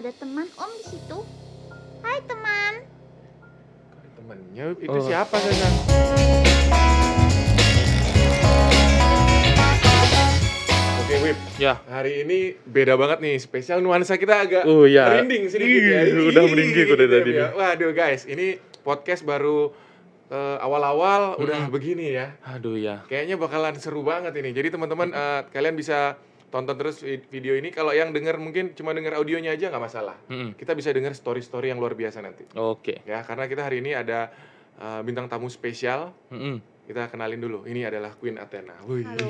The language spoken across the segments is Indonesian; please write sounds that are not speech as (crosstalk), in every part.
ada teman Om di situ. Hai teman. Temennya itu Oh. siapa Sasa? Oke Wip, Ya. hari ini beda banget nih, spesial nuansa kita agak Oh, iya. merinding sedikit ya. Ih, udah merinding udah gitu tadi ya. Waduh guys, ini podcast baru eh, awal-awal udah Mm-mm. begini ya. Aduh ya. Kayaknya bakalan seru banget ini. Jadi teman-teman eh, kalian bisa tonton terus vi- video ini. Kalau yang denger mungkin cuma denger audionya aja nggak masalah. Mm-mm. Kita bisa denger story-story yang luar biasa nanti. Oke. Ya, karena kita hari ini ada eh, bintang tamu spesial. Mm-mm. Kita kenalin dulu. Ini adalah Queen Athena. Wih. Halo.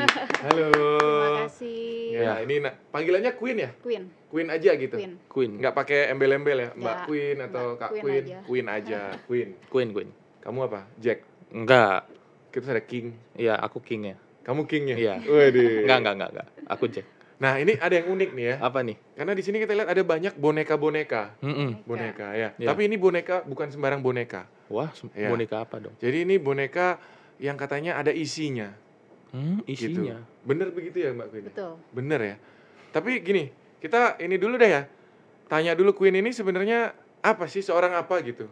(laughs) Halo. Terima kasih. Ya, ini na- panggilannya Queen ya? Queen. Queen aja gitu. Queen. Queen. Nggak pakai embel-embel ya, Mbak Nggak. Queen atau Nggak, Kak Queen Queen. aja. Queen aja, (laughs) Queen. Queen, Queen. Kamu apa? Jack. Enggak. Kita ada King. Iya, aku king ya. Kamu Kingnya? Iya. Waduh. Enggak, enggak, enggak, enggak. Aku Jack. Nah, ini ada yang unik nih ya. Apa nih? Karena di sini kita lihat ada banyak boneka-boneka. Mm-mm. Boneka ya. Iya. Tapi ini boneka bukan sembarang boneka. Wah, Iya. boneka apa dong? Jadi ini boneka yang katanya ada isinya. Hmm, Gitu. isinya. Bener begitu ya Mbak Queen? Betul. Bener ya. Tapi gini, kita ini dulu deh ya. Tanya dulu Queen ini sebenarnya apa sih seorang apa gitu?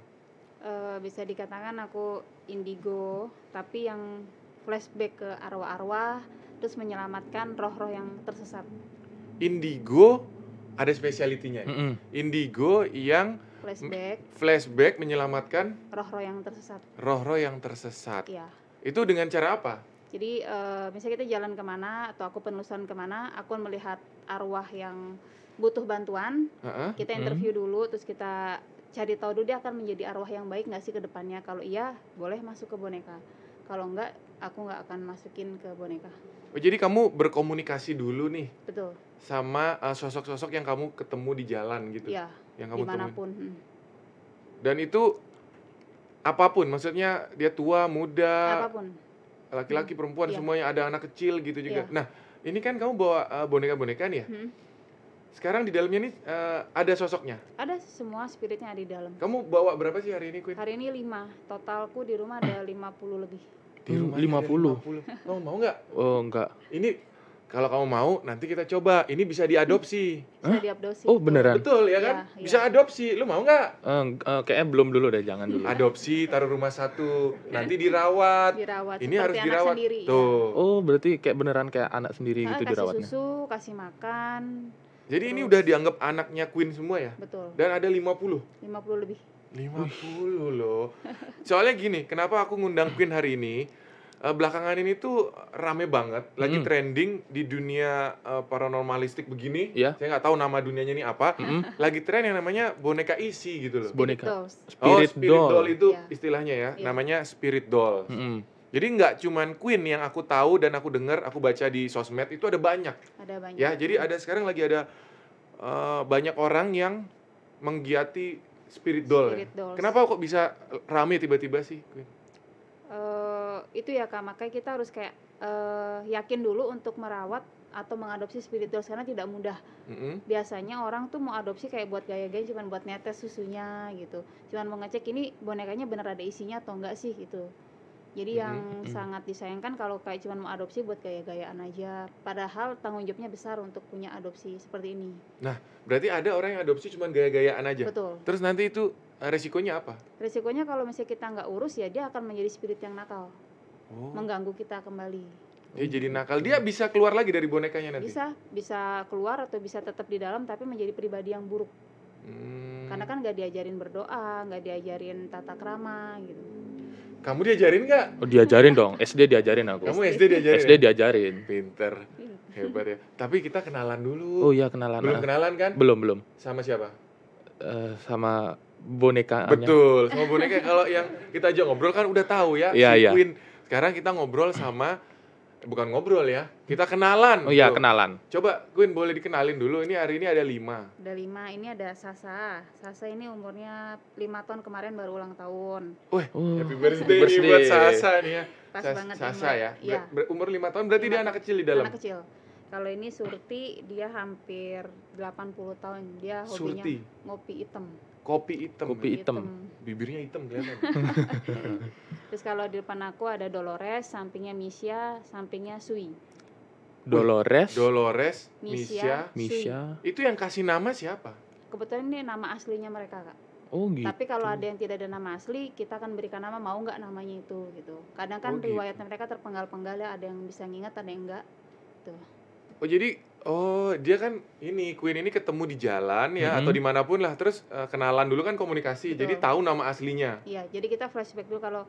Eh, bisa dikatakan aku indigo, tapi yang flashback ke arwah-arwah, terus menyelamatkan roh-roh yang tersesat. Indigo ada spesialitinya. ya? Mm-mm. Indigo yang Flashback flashback menyelamatkan roh-roh yang tersesat. roh-roh yang tersesat. Ya. Itu dengan cara apa? Jadi eh, misalnya kita jalan ke mana atau aku penelusuran ke mana, aku melihat arwah yang butuh bantuan, Heeh. kita Mm. interview dulu, terus kita cari tahu dulu dia akan menjadi arwah yang baik nggak sih ke depannya. Kalau iya, boleh masuk ke boneka. Kalau enggak, aku nggak akan masukin ke boneka. Oh, jadi kamu berkomunikasi dulu nih Betul. sama uh, sosok-sosok yang kamu ketemu di jalan gitu. Ya, Yang kamu temuin. di mana pun. Hmm. Dan itu apa pun, maksudnya dia tua, muda, Apa pun. laki-laki, perempuan, Iya. semuanya ada anak kecil gitu juga. Iya. Nah, ini kan kamu bawa uh, boneka-boneka nih ya. Hmm. Sekarang di dalamnya nih uh, ada sosoknya. Ada semua spiritnya ada di dalam. Kamu bawa berapa sih hari ini, Queen? Hari ini 5, totalku di rumah ada 50 lebih. Di Hmm, ada 50. 50. Kamu mau nggak? Oh, enggak. Ini kalau kamu mau nanti kita coba. Ini bisa diadopsi. Bisa Hah? diadopsi. Oh, beneran? Betul ya kan? Iya, Bisa iya. adopsi. Lu mau nggak? Eh, eh, kayaknya belum dulu deh, jangan dulu. Adopsi, taruh rumah satu, nanti dirawat. Dirawat Ini seperti harus anak dirawat. sendiri. ya. Tuh. Oh, berarti kayak beneran kayak anak sendiri Ah, gitu kasih dirawatnya. susu, kasih makan, Jadi ini Terus. udah dianggap anaknya Queen semua ya? betul. Dan ada 50. 50 lebih. 50 loh. (laughs) Soalnya gini, kenapa aku ngundang Queen hari ini? Eh, belakangan ini tuh rame banget, lagi Mm. trending di dunia eh, paranormalistik begini. Iya. Saya nggak tahu nama dunianya ini apa. Mm-mm. Lagi tren yang namanya boneka isi gitu loh. Boneka. Dolls. oh, Spirit, spirit doll. doll. itu Iya. istilahnya ya, Iya. namanya spirit doll. Mm-mm. Jadi nggak cuman Queen yang aku tahu dan aku dengar, aku baca di sosmed itu ada banyak. Ada banyak. Ya, jadi ada sekarang lagi ada eh, banyak orang yang menggiati spirit doll. ya. Spirit dolls. Kenapa kok bisa rame tiba-tiba sih? Queen? Itu ya kak, makanya kita harus kayak eh, yakin dulu untuk merawat atau mengadopsi spirit dolls karena tidak mudah. Mm-mm. Biasanya orang tuh mau adopsi kayak buat gaya-gaya cuman buat netes susunya gitu. Cuman mau ngecek ini bonekanya bener ada isinya atau enggak sih gitu. Jadi yang Mhm. sangat disayangkan kalau kayak cuman mau adopsi buat gaya-gayaan aja. Padahal tanggung jawabnya besar untuk punya adopsi seperti ini. Berarti ada orang yang adopsi cuma gaya-gayaan aja. Betul. Terus nanti itu eh, resikonya apa? Resikonya kalau misalnya kita nggak urus ya dia akan menjadi spirit yang nakal, Oh, mengganggu kita kembali. dia jadi nakal. Dia bisa keluar lagi dari bonekanya nanti. Bisa, bisa keluar atau bisa tetap di dalam tapi menjadi pribadi yang buruk. Hmm. Karena kan nggak diajarin berdoa, nggak diajarin tata krama gitu. Kamu diajarin nggak? Oh, diajarin dong. SD diajarin aku. Kamu SD diajarin? SD ya? diajarin. Pinter, hebat ya. Tapi kita kenalan dulu. Oh iya kenalan. Belum kenalan kan? Belum, belum. Sama siapa? Eh, sama boneka Betul, sama boneka kalau yang kita aja ngobrol kan udah tahu ya Iya, si iya. Queen. Sekarang kita ngobrol sama bukan ngobrol ya, kita kenalan. Oh iya, Tuh. kenalan. Coba Queen boleh dikenalin dulu. Ini hari ini ada lima. Ada lima, ini ada Sasa. Sasa ini umurnya lima tahun kemarin baru ulang tahun. Oh, Happy birthday, nih birthday. buat Sasa nih ya. Pas Sas- banget Sasa ya. Iya, Ber- umur lima tahun berarti dia Lima anak kecil di dalam. anak kecil. Kalau ini Surti, dia hampir 80 tahun. Dia hobinya Surti, ngopi hitam. kopi hitam. Kopi hitam. Bibirnya hitam kelihatan. (laughs) Terus kalau di depan aku ada Dolores, sampingnya Misha, sampingnya Sui. Dolores, Dolores, Misha, Misha. Misha. Itu yang kasih nama siapa? kebetulan ini nama aslinya mereka kak Oh gitu. tapi kalau ada yang tidak ada nama asli kita akan berikan nama mau nggak namanya itu gitu kadang kan Oh, gitu. riwayat mereka terpenggal-penggal ya ada yang bisa nginget ada yang enggak tuh Oh jadi oh dia kan ini Queen ini ketemu di jalan ya Mhm. atau di mana pun lah terus eh, kenalan dulu kan komunikasi jadi Betul. tahu nama aslinya. Iya, jadi kita flashback dulu kalau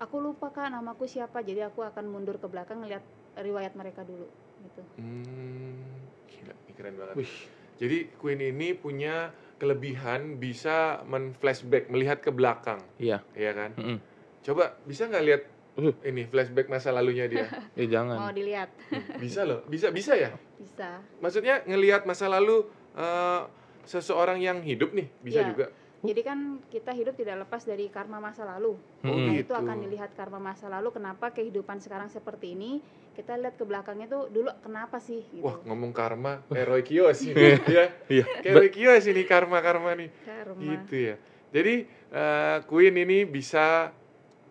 aku lupa kak namaku siapa, jadi aku akan mundur ke belakang ngeliat riwayat mereka dulu gitu. Hmm, gila, ini keren banget. Wih. Jadi Queen ini punya kelebihan bisa men-flashback, melihat ke belakang, Iya. ya kan? Mm-mm. Coba bisa nggak lihat Uh. ini flashback masa lalunya dia? (laughs) Eh jangan. Mau dilihat, (laughs) bisa loh, bisa bisa ya. bisa. Maksudnya ngelihat masa lalu eh, seseorang yang hidup nih, bisa Iya. juga. Jadi kan kita hidup tidak lepas dari karma masa lalu. Oh. Nah, gitu. itu akan dilihat karma masa lalu. Kenapa kehidupan sekarang seperti ini? Kita lihat ke belakangnya tuh dulu kenapa sih? Gitu. Wah ngomong karma, Roy Kios ini, (laughs) ya. Iya. Kayak Roy Kios ini karma karma nih, Karma. gitu ya. Jadi eh, Queen ini bisa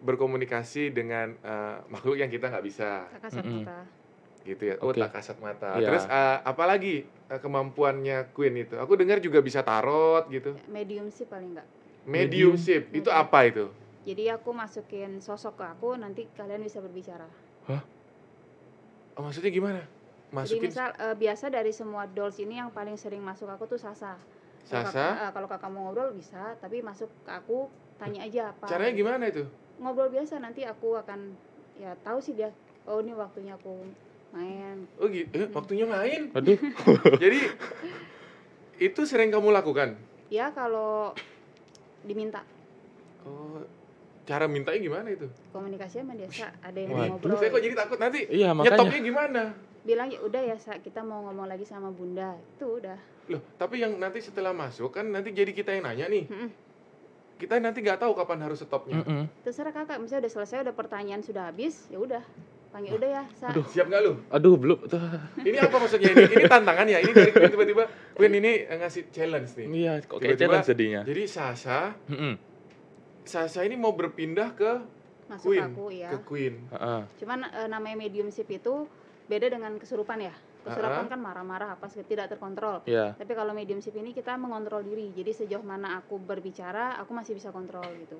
berkomunikasi dengan eh, makhluk yang kita nggak bisa, kasat Mm-mm. mata. Gitu ya. Oh Oke. tak kasat mata. Iya. Terus eh, apalagi eh, kemampuannya Queen itu? Aku dengar juga bisa tarot gitu. Medium sih paling enggak. Mediumship itu Mm-mm. apa itu? Jadi aku masukin sosok ke aku, nanti kalian bisa berbicara. Oh, maksudnya gimana? Jadi Masukin misal eh, biasa dari semua dolls ini yang paling sering masuk aku tuh Sasa. Kalau Sasa. kakak- eh, kalau kakak mau ngobrol bisa, tapi masuk ke aku tanya aja apa. Caranya gimana itu? Ngobrol biasa nanti aku akan ya tahu sih dia. Oh ini waktunya aku main. Oh gitu, eh, waktunya main. Aduh. (laughs) Jadi itu sering kamu lakukan? Ya kalau diminta Oh, cara mintanya gimana itu? komunikasi sama dia, Sa, ada yang Waduh, ngobrol. saya kok jadi takut nanti. Iya makanya. Nyetopnya gimana? Bilang ya udah ya Sa, kita mau ngomong lagi sama Bunda. Itu udah. Loh, tapi yang nanti setelah masuk kan nanti jadi kita yang nanya nih. Mm-mm. Kita nanti nggak tahu kapan harus stopnya. Mm-mm. Terserah kakak, misalnya udah selesai, udah pertanyaan sudah habis, ya udah. Panggil udah ya, Sa. Aduh. Siap nggak lu? Aduh belum. Tuh. Ini apa maksudnya ini? Ini tantangan ya? Ini dari tiba-tiba Queen ini eh, ngasih challenge nih. Iya. Kok kayak Tiba-tiba- challenge jadinya. Jadi Sasa, Mm-mm. Sasa ini mau berpindah ke Masuk Queen, aku ya. ke Queen. Heeh. Cuman eh, namanya mediumship itu beda dengan kesurupan ya. Kesurupan Ah. kan marah-marah apa sih, tidak terkontrol. Iya. Tapi kalau mediumship ini kita mengontrol diri. Jadi sejauh mana aku berbicara, aku masih bisa kontrol gitu.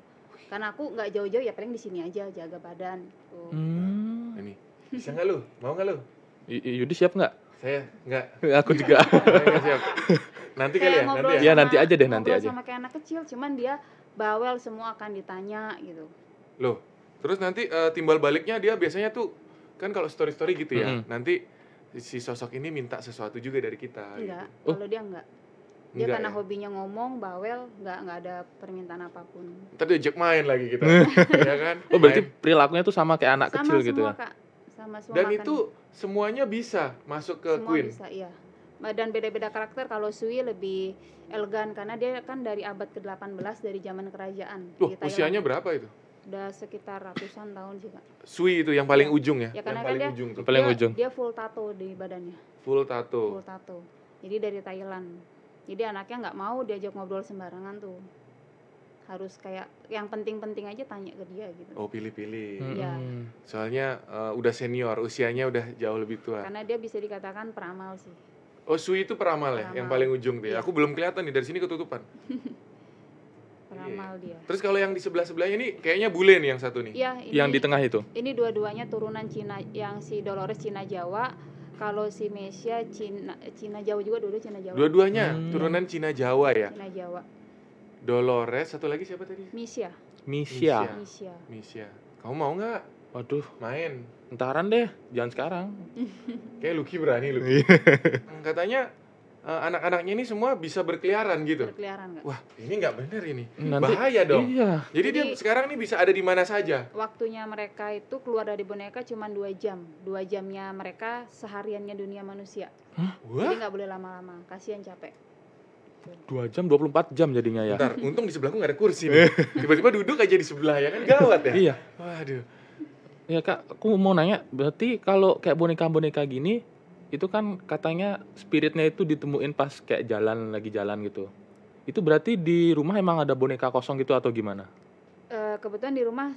Karena aku nggak jauh-jauh ya paling di sini aja jaga badan. Tuh. Hmm. Ini bisa nggak lu? Mau nggak lu? Y- Yudi siap nggak? Saya nggak. Aku juga. (laughs) Saya nggak siap. Nanti kali ya, nanti ya. Iya, nanti aja deh, nanti aja. sama kayak anak kecil, cuman dia bawel semua akan ditanya gitu. Loh, terus nanti eh, timbal baliknya dia biasanya tuh kan kalau story story gitu ya. Mm-mm. Nanti si sosok ini minta sesuatu juga dari kita. Enggak, Oh. kalau dia enggak. Dia Enggak karena ya? hobinya ngomong, bawel, enggak enggak ada permintaan apa pun. Ntar diajak main lagi kita, (laughs) ya kan? Oh berarti Main. perilakunya tuh sama kayak anak sama kecil semua gitu ya? kak, sama semua Dan makan. itu semuanya bisa masuk ke semua Queen. bisa iya. Dan beda-beda karakter kalau Sui lebih elegan karena dia kan dari abad ke-18 dari zaman kerajaan Loh, usianya berapa itu? udah sekitar ratusan tahun sih kak. Sui itu yang paling Iya. ujung ya? Ya, yang karena kan paling dia- ujung tuh. Paling dia, ujung. Dia full tato di badannya, Full tato. full tato. Jadi dari Thailand. Jadi anaknya nggak mau diajak ngobrol sembarangan tuh. Harus kayak yang penting-penting aja tanya ke dia gitu. Oh, pilih-pilih. Iya. Mm-mm. Soalnya eh, udah senior, usianya udah jauh lebih tua. Karena dia bisa dikatakan peramal sih. Oh, Sui itu peramal ya, yang Peramal. paling ujung tuh ya. Iya. Aku belum kelihatan nih dari sini ketutupan. (laughs) Peramal dia. Terus kalau yang di sebelah-sebelahnya ini kayaknya bule nih yang satu nih. Iya, ini Yang di tengah itu. ini dua-duanya turunan Cina yang si Dolores Cina Jawa kalau si Mesia Cina Cina Jawa juga dua Cina Jawa Dua-duanya Hmm. turunan Cina Jawa ya. Cina Jawa Dolores, satu lagi siapa tadi? Misya Misha. Misha. Misya Misha. Kamu mau nggak Waduh, main? entaran deh, jangan sekarang. Kayak Lucky berani Lucky. Katanya eh, anak-anaknya ini semua bisa berkeliaran gitu. berkeliaran nggak Wah, ini nggak bener ini. Nanti Bahaya dong. Iya. Jadi, dia Jadi- sekarang nih bisa ada di mana saja. waktunya mereka itu keluar dari boneka cuma dua jam dua jamnya mereka sehariannya dunia manusia jadi Wah. nggak boleh lama-lama kasihan capek Dua jam 24 jam jadinya ya. Bentar, untung di sebelahku nggak ada kursi nih. Tiba-tiba duduk aja di sebelah ya kan gawat ya. Iya. Waduh. Ya kak, aku mau nanya, berarti kalau kayak boneka-boneka gini, itu kan katanya spiritnya itu ditemuin pas kayak jalan lagi jalan gitu. Itu berarti di rumah emang ada boneka kosong gitu atau gimana? Eh, kebetulan di rumah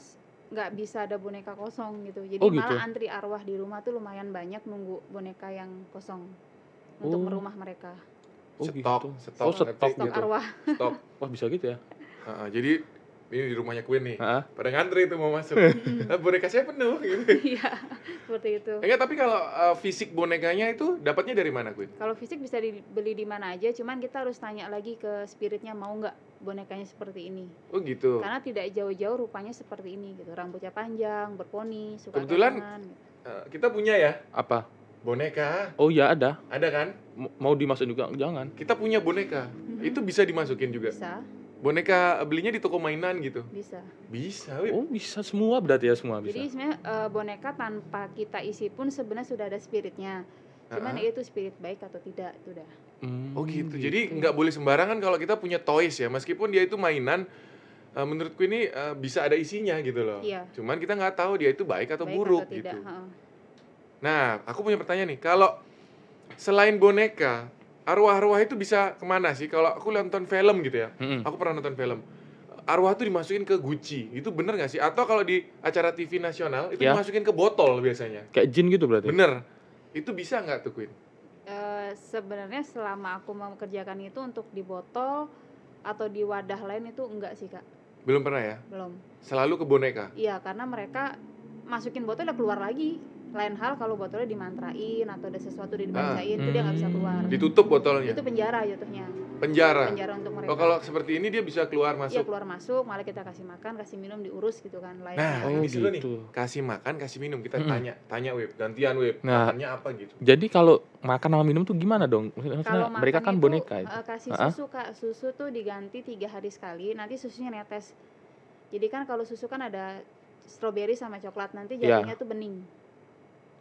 nggak bisa ada boneka kosong gitu jadi Oh, gitu. malah antri arwah di rumah tuh lumayan banyak nunggu boneka yang kosong untuk Oh. merumah mereka Oh, stok, gitu. stok, Oh, stok ngerti? stok gitu. arwah Stok. Wah, bisa gitu ya? Heeh, jadi ini di rumahnya Queen nih. Heeh. Pada ngantri tuh mau masuk. Eh, boneka saya penuh gitu. (laughs) iya seperti itu Enggak, tapi kalau uh, fisik bonekanya itu dapatnya dari mana, Queen? kalau fisik bisa dibeli di mana aja cuman kita harus tanya lagi ke spiritnya mau nggak bonekanya seperti ini Oh gitu. karena tidak jauh-jauh rupanya seperti ini gitu rambutnya panjang berponi suka Kebetulan- gitu. Eh, kita punya ya Apa? boneka, Oh ya ada. ada kan? M- Mau dimasukin juga jangan. Kita punya boneka. Itu bisa dimasukin juga. bisa Boneka belinya di toko mainan gitu. bisa Bisa, Wip. Oh bisa semua berarti ya semua bisa. jadi sebenarnya eh, boneka tanpa kita isi pun sebenarnya sudah ada spiritnya cuman Heeh. itu spirit baik atau tidak itu udah Hmm, Oh gitu. Jadi nggak boleh sembarangan kalau kita punya toys ya. Meskipun dia itu mainan, eh, menurutku ini eh, bisa ada isinya gitu loh. Iya. Cuman kita nggak tahu dia itu baik atau baik buruk atau tidak gitu. heeh. Nah, aku punya pertanyaan nih. Kalau selain boneka, arwah-arwah itu bisa ke mana sih? Kalau aku nonton film gitu ya, Mm-mm. aku pernah nonton film. Arwah tuh dimasukin ke guci, itu bener gak sih? Atau kalau di acara TV nasional itu Ya. dimasukin ke botol biasanya. Kayak jin gitu berarti. Bener. Itu bisa nggak tuh Queen? Eh, sebenarnya selama aku mengerjakan itu untuk di botol atau di wadah lain itu enggak sih kak Belum pernah ya? belum Selalu ke boneka. iya karena mereka masukin botol udah keluar lagi lain hal kalau botolnya dimantrain atau ada sesuatu dibacain itu dia nggak bisa keluar Hmm. Ditutup botolnya. itu penjara jatuhnya Penjara. penjara untuk mereka Oh, kalau seperti ini dia bisa keluar Iya masuk. keluar masuk malah kita kasih makan kasih minum diurus gitu kan lain Nah, hal. Oh ini seru nih. gitu. Kasih makan, kasih minum. Kita Mm-mm. tanya, tanya Web, gantian Web. Nah. Makannya apa gitu? Jadi kalau makan sama minum tuh gimana dong? Maksudnya kalau mereka kan itu, boneka itu. eh, kasih Ah. susu kak susu tuh diganti tiga hari sekali nanti susunya netes jadi kan kalau susu kan ada stroberi sama coklat nanti Ya. jatuhnya tuh bening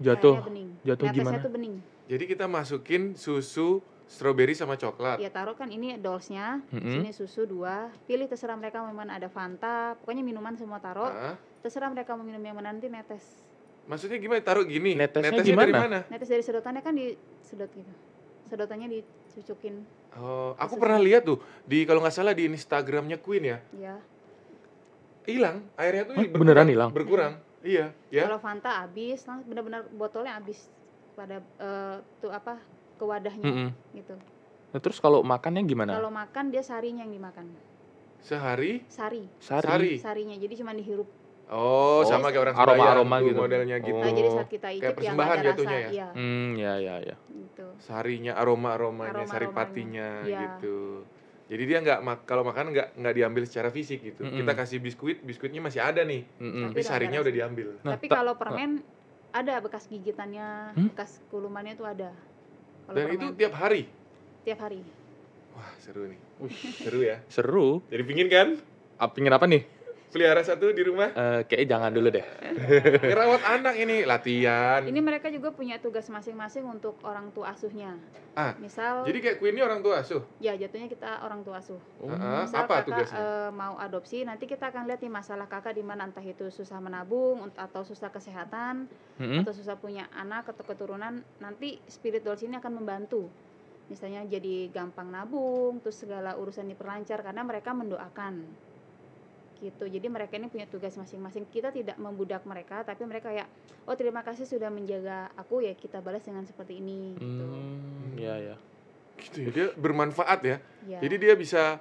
Jatuh. Airnya bening jatuh netesnya gimana? tuh bening Jadi kita masukin susu strawberry sama coklat. ya taruh kan ini dolsnya Mm-mm. sini susu dua pilih terserah mereka mau mana ada fanta pokoknya minuman semua taruh Ah, terserah mereka mau minum yang mana nanti netes maksudnya gimana? Taruh gini. Netesnya dari gimana? mana? netes dari sedotannya kan disedot gitu sedotannya dicucukin Oh, aku Susu. pernah lihat tuh di kalau nggak salah di Instagramnya Queen ya. ya Hilang, airnya tuh Hah, berkurang- beneran hilang? Berkurang. Iya, ya. kalau fanta habis langsung benar-benar botolnya habis pada eh, tuh apa ke wadahnya Mm-mm. gitu Nah, terus kalau makannya gimana? Kalau makan dia sarinya yang dimakan. Sehari Sari, Sari. Sari. sarinya. Jadi cuma dihirup. Oh, Oh, sama kayak orang aroma-aroma sembahyang tuh gitu. modelnya gitu. Nah, jadi Oh, saat kita kayak icip yang persembahan ada jatuhnya rasa, ya? iya, Hmm, ya ya ya. gitu. Sarinya, aroma-aromanya, Aroma-aromanya. saripatinya Iya. gitu. Jadi dia nggak mak- kalau makan nggak nggak diambil secara fisik gitu. Mm-mm. Kita kasih biskuit, biskuitnya masih ada nih, Mm-mm. tapi udah sarinya ada udah diambil. Nah, Tapi ta- kalau permen ada bekas gigitannya, Hmm? bekas kulumannya itu ada. Kalau Dan permen, itu tiap hari. tiap hari. Wah, seru nih. Wih, Seru ya. seru. Jadi pingin kan? Ah, Pingin apa nih? Pelihara satu di rumah. Eh, kayaknya jangan dulu deh. (laughs) Ngerawat anak ini latihan. Ini mereka juga punya tugas masing-masing untuk orang tua asuhnya. Ah, Misal, Jadi kayak Queen ini orang tua asuh. ya jatuhnya kita orang tua asuh. Oh, Heeh. Misal apa kakak tugasnya? eh, mau adopsi, nanti kita akan lihat nih masalah kakak di mana entah itu susah menabung atau susah kesehatan Mm-mm. atau susah punya anak atau keturunan, nanti spirit dolls ini akan membantu. Misalnya jadi gampang nabung, terus segala urusan diperlancar karena mereka mendoakan. Gitu. Jadi mereka ini punya tugas masing-masing. Kita tidak membudak mereka, tapi mereka ya, oh terima kasih sudah menjaga aku ya kita balas dengan seperti ini. Gitu. Hmm, ya ya. Gitu ya. Dia bermanfaat ya. Ya. Jadi dia bisa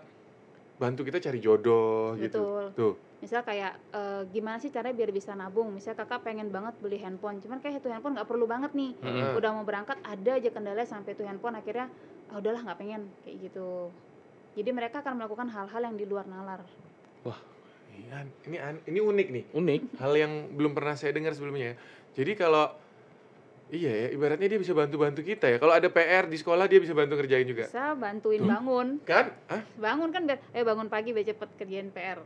bantu kita cari jodoh gitu. Betul. Tuh. misal kayak eh, gimana sih caranya biar bisa nabung misal kakak pengen banget beli handphone cuman kayak itu handphone nggak perlu banget nih Mm-mm. udah mau berangkat ada aja kendala sampai itu handphone akhirnya ah udahlah nggak pengen kayak gitu jadi mereka akan melakukan hal-hal yang di luar nalar Iya, ini an- ini unik nih. Unik. Hal yang belum pernah saya dengar sebelumnya ya. Jadi kalau iya ya, ibaratnya dia bisa bantu-bantu kita ya. Kalau ada PR di sekolah dia bisa bantu kerjain juga. bisa bantuin Tuh. bangun Kan? Hah? bangun kan biar eh bangun pagi biar cepet kerjain PR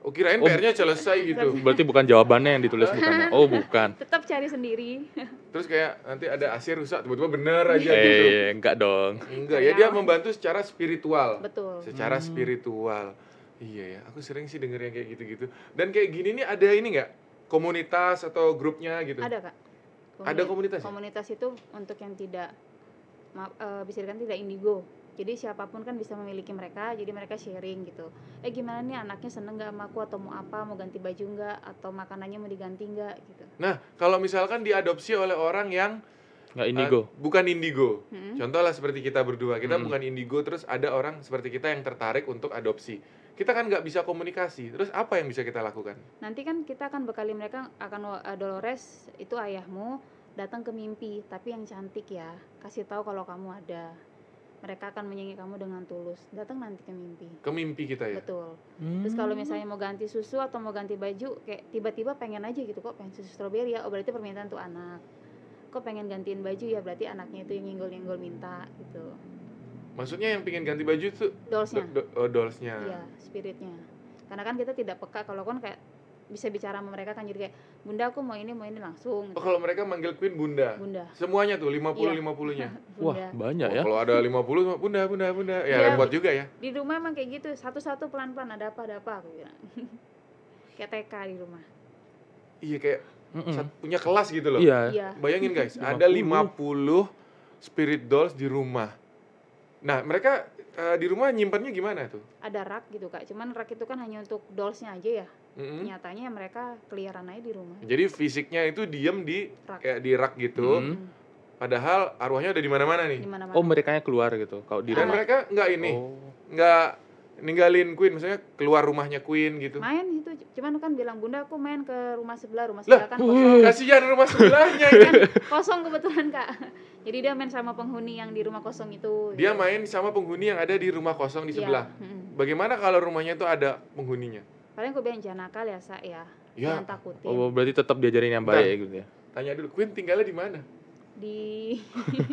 Oh, kirain Oh. PR-nya selesai gitu. (laughs) Berarti bukan jawabannya yang ditulis bukan. Oh, bukan. (laughs) tetap cari sendiri (laughs) Terus kayak nanti ada AC rusak tiba-tiba bener aja gitu. Eh, enggak dong. Enggak ya, dia membantu secara spiritual. betul Secara Hmm. spiritual. Iya ya, aku sering sih denger yang kayak gitu-gitu. Dan kayak gini nih ada ini nggak? Komunitas atau grupnya gitu? ada kak Ada komunitas ya? komunitas itu untuk yang tidak maaf, eh, bisa dikatakan tidak indigo jadi siapa pun kan bisa memiliki mereka jadi mereka sharing gitu eh gimana nih anaknya seneng nggak sama aku atau mau apa mau ganti baju nggak atau makanannya mau diganti nggak gitu Nah, kalau misalkan diadopsi oleh orang yang Nggak eh, indigo. bukan indigo. Mm-mm. Contoh lah seperti kita berdua, kita Hmm. bukan indigo, terus ada orang seperti kita yang tertarik untuk adopsi. Kita kan nggak bisa komunikasi, terus apa yang bisa kita lakukan? Nanti kan kita akan bekali mereka akan uh, Dolores itu ayahmu datang ke mimpi, tapi yang cantik ya. Kasih tahu kalau kamu ada. Mereka akan menyayangi kamu dengan tulus. Datang nanti ke mimpi. Ke mimpi kita ya. Betul. Hmm. Terus kalau misalnya mau ganti susu atau mau ganti baju, kayak tiba-tiba pengen aja gitu kok pengen susu stroberi ya, oh berarti permintaan tuh anak. Kok pengen gantiin baju ya berarti anaknya itu yang nyenggol-nyenggol minta gitu. Maksudnya yang pingin ganti baju tuh Dollsnya, do- do- oh, dollsnya. iya spiritnya. Karena kan kita tidak peka kalau kan kayak bisa bicara sama mereka kan jadi kayak bunda aku mau ini mau ini langsung Oh kalau mereka manggil Queen Bunda. bunda Semuanya tuh 50 Iya. 50-nya. (laughs) Wah, bunda banyak Oh, ya. kalau ada 50 Bunda Bunda Bunda. Ya Iya. repot juga ya. di rumah emang kayak gitu satu-satu pelan-pelan ada apa ada apa aku bilang (laughs) kayak TK di rumah Iya kayak Mm-mm. sat- punya kelas gitu loh. Iya. iya Bayangin guys, 50. (laughs) ada 50 spirit dolls di rumah. Nah, mereka eh, di rumah nyimpannya gimana tuh? ada rak gitu kak cuman rak itu kan hanya untuk dollsnya aja ya Mm-mm. nyatanya mereka keliaran aja di rumah Jadi fisiknya itu diem di rak kayak di rak gitu. Hmm. Padahal arwahnya udah di mana-mana nih. di mana Oh, mereka keluar gitu. Kalau di Dan rumah. mereka nggak ini, Oh. nggak ninggalin Queen, misalnya keluar rumahnya Queen gitu. main itu cuman kan bilang bunda aku main ke rumah sebelah rumah Lah, sebelah kan kosong Kasihan rumah sebelahnya ini. kan kosong kebetulan kak jadi dia main sama penghuni yang di rumah kosong itu Dia gitu. main sama penghuni yang ada di rumah kosong di Iya, sebelah. mm-mm. Bagaimana kalau rumahnya itu ada penghuninya? paling aku bilang jangan nakal ya sa ya Ya, jangan takutin Oh, berarti tetap diajarin yang Bentar. baik gitu ya. tanya dulu, Queen tinggalnya di mana? Di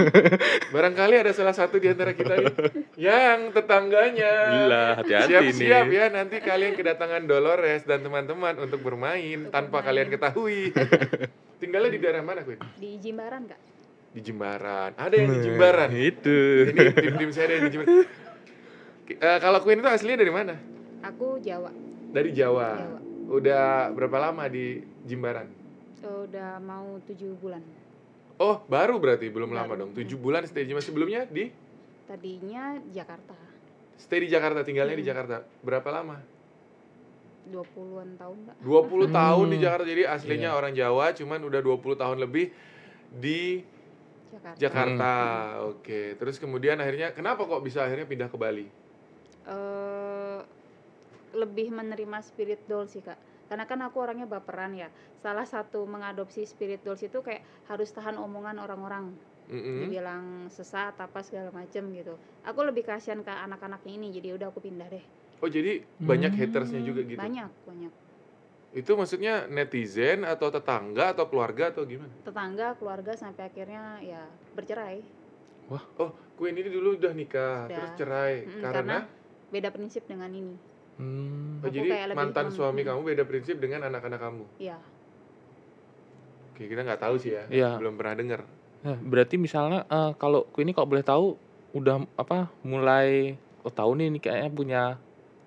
(laughs) Barangkali ada salah satu di antara kita nih yang tetangganya. Gila, hati-hati Siap-siap nih. ya nanti kalian kedatangan Dolores dan teman-teman untuk bermain Untuk tanpa bermain. kalian ketahui. (laughs) Tinggalnya di daerah mana, Queen? di Jimbaran kak Di Jimbaran. Ada yang di Jimbaran. Nah, Itu. Ini tim-tim saya ada yang di Jimbaran. Eh, kalau Queen itu aslinya dari mana? aku Jawa Dari Jawa. Jawa Udah berapa lama di Jimbaran? So, udah mau tujuh bulan Oh, baru berarti belum lama Baru. dong. Tujuh bulan stay di. Sebelumnya di tadinya Jakarta stay di Jakarta, tinggalnya di Hmm. Jakarta. Berapa lama? 20-an tahun kak 20 Hmm. tahun di Jakarta. Jadi aslinya Iya. orang Jawa, cuman udah 20 tahun lebih di Jakarta Jakarta. Oke. Terus kemudian akhirnya kenapa kok bisa akhirnya pindah ke Bali? eh lebih menerima spirit doll sih kak. Karena kan aku orangnya baperan ya. Salah satu mengadopsi spirit dolls itu kayak harus tahan omongan orang-orang. Mm-mm. dibilang sesat apa segala macem gitu. Aku lebih kasihan ke anak-anaknya ini jadi udah aku pindah deh. Oh, jadi banyak Hmm. hatersnya juga gitu. banyak banyak. Itu maksudnya netizen atau tetangga atau keluarga atau gimana? tetangga keluarga sampai akhirnya ya bercerai. Oh, Queen ini dulu udah nikah, Udah. terus cerai. Mm, karena, beda prinsip dengan ini Hmm. oh, aku jadi mantan suami mm. kamu beda prinsip dengan anak-anak kamu. ya Oke, kita nggak tahu sih ya. Iya. Belum pernah dengar. Nah, berarti misalnya eh, kalau ini kalau boleh tahu udah apa mulai oh tahu nih ini kayaknya punya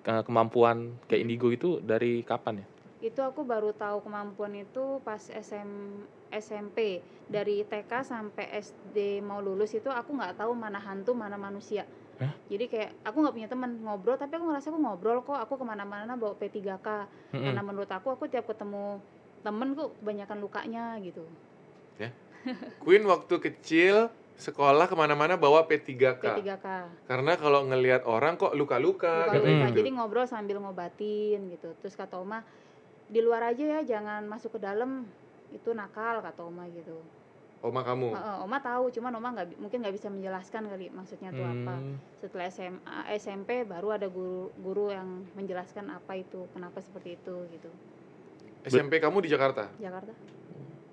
eh, kemampuan kayak indigo itu dari kapan ya? itu aku baru tahu kemampuan itu pas SM, SMP dari TK sampai SD mau lulus itu aku nggak tahu mana hantu mana manusia Hah? jadi kayak aku nggak punya teman ngobrol tapi aku ngerasa aku ngobrol kok aku ke mana-mana bawa P3K Mm-mm. karena menurut aku aku tiap ketemu temen kok kebanyakan lukanya gitu Queen waktu kecil sekolah ke mana-mana bawa P3K. P3K Karena kalau ngelihat orang kok luka-luka, Luka-luka. gitu. jadi ngobrol sambil ngobatin gitu terus kata Oma di luar aja ya jangan masuk ke dalam itu nakal kata Oma gitu Oma kamu. Heeh, Oma tahu, cuman Oma nggak mungkin nggak bisa menjelaskan kali maksudnya itu apa. Hmm. Setelah SMA, SMP baru ada guru guru yang menjelaskan apa itu, kenapa seperti itu gitu. SMP kamu di Jakarta? Jakarta.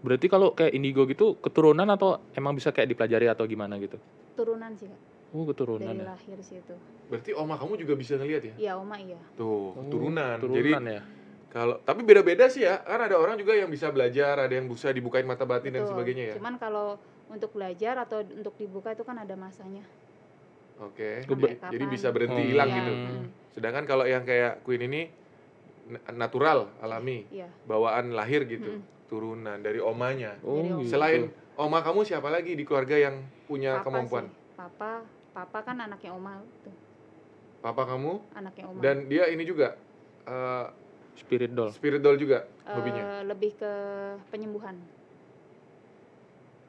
Berarti kalau kayak indigo gitu keturunan atau emang bisa kayak dipelajari atau gimana gitu? Turunan sih kak, Oh, keturunan dari ya. lahir sih itu. Berarti oma kamu juga bisa ngelihat ya? Iya Oma iya. Tuh, Oh, turunan. Jadi Turunan ya. Kalau tapi beda-beda sih ya. Kan ada orang juga yang bisa belajar, ada yang bisa dibukain mata batin dan Betul. sebagainya ya. Cuman kalau untuk belajar atau untuk dibuka itu kan ada masanya. Oke. Sampai Jadi, bisa berhenti Oh. hilang Iya, gitu. mm, Sedangkan kalau yang kayak Queen ini na- natural, alami, Iya. bawaan lahir gitu, Mm. turunan dari omanya. Oh, Dari gitu. Selain oma kamu siapa lagi di keluarga yang punya Papa kemampuan? sih. Papa, papa kan anaknya Oma tuh, Papa kamu anaknya Oma. dan dia ini juga eh, spirit doll. spirit doll juga Eh, hobinya. lebih ke penyembuhan.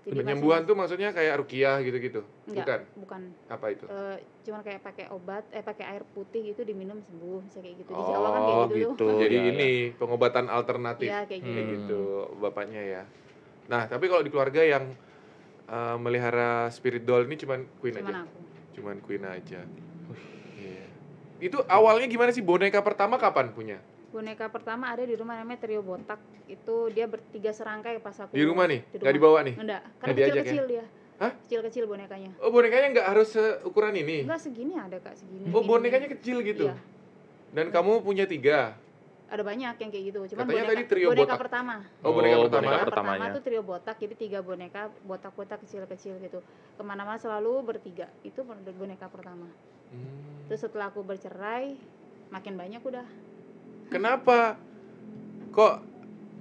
Jadi Penyembuhan masing- tuh maksudnya kayak rukiah gitu-gitu. Enggak, Bukan. bukan. Apa itu? Eh, cuman kayak pakai obat, eh pakai air putih itu diminum sembuh, misalnya kayak gitu. Di Jawa kan kayak Oh, gitu, gitu. tuh. Jadi (laughs) ya, ya. ini pengobatan alternatif. Iya, kayak gitu. Kayak Hmm. gitu bapaknya ya. Nah, tapi kalau di keluarga yang uh, melihara spirit doll ini cuman Queen Cuman aja. aku. Cuman Queen aja. Iya. Itu awalnya gimana sih boneka pertama kapan punya? Boneka pertama ada di rumah namanya Trio Botak. Itu dia bertiga serangkai pas aku Di rumah nih? Di Nggak dibawa nih? Enggak, karena Nggak diajak ya? kecil-kecil dia. Hah? Kecil-kecil bonekanya. Oh, bonekanya nggak harus seukuran ini? Enggak segini ada Kak, segini. Oh, Gini. bonekanya kecil gitu? Iya. Dan kamu punya tiga? Ada banyak yang kayak gitu. Cuman Katanya boneka, tadi trio boneka botak. pertama. Oh, boneka Oh, pertama. boneka Boneka pertamanya. pertama tuh trio botak, jadi tiga boneka botak-botak kecil-kecil gitu. Ke mana-mana selalu bertiga. Itu boneka pertama. Hmm. Terus setelah aku bercerai, makin banyak udah. Kenapa? Kok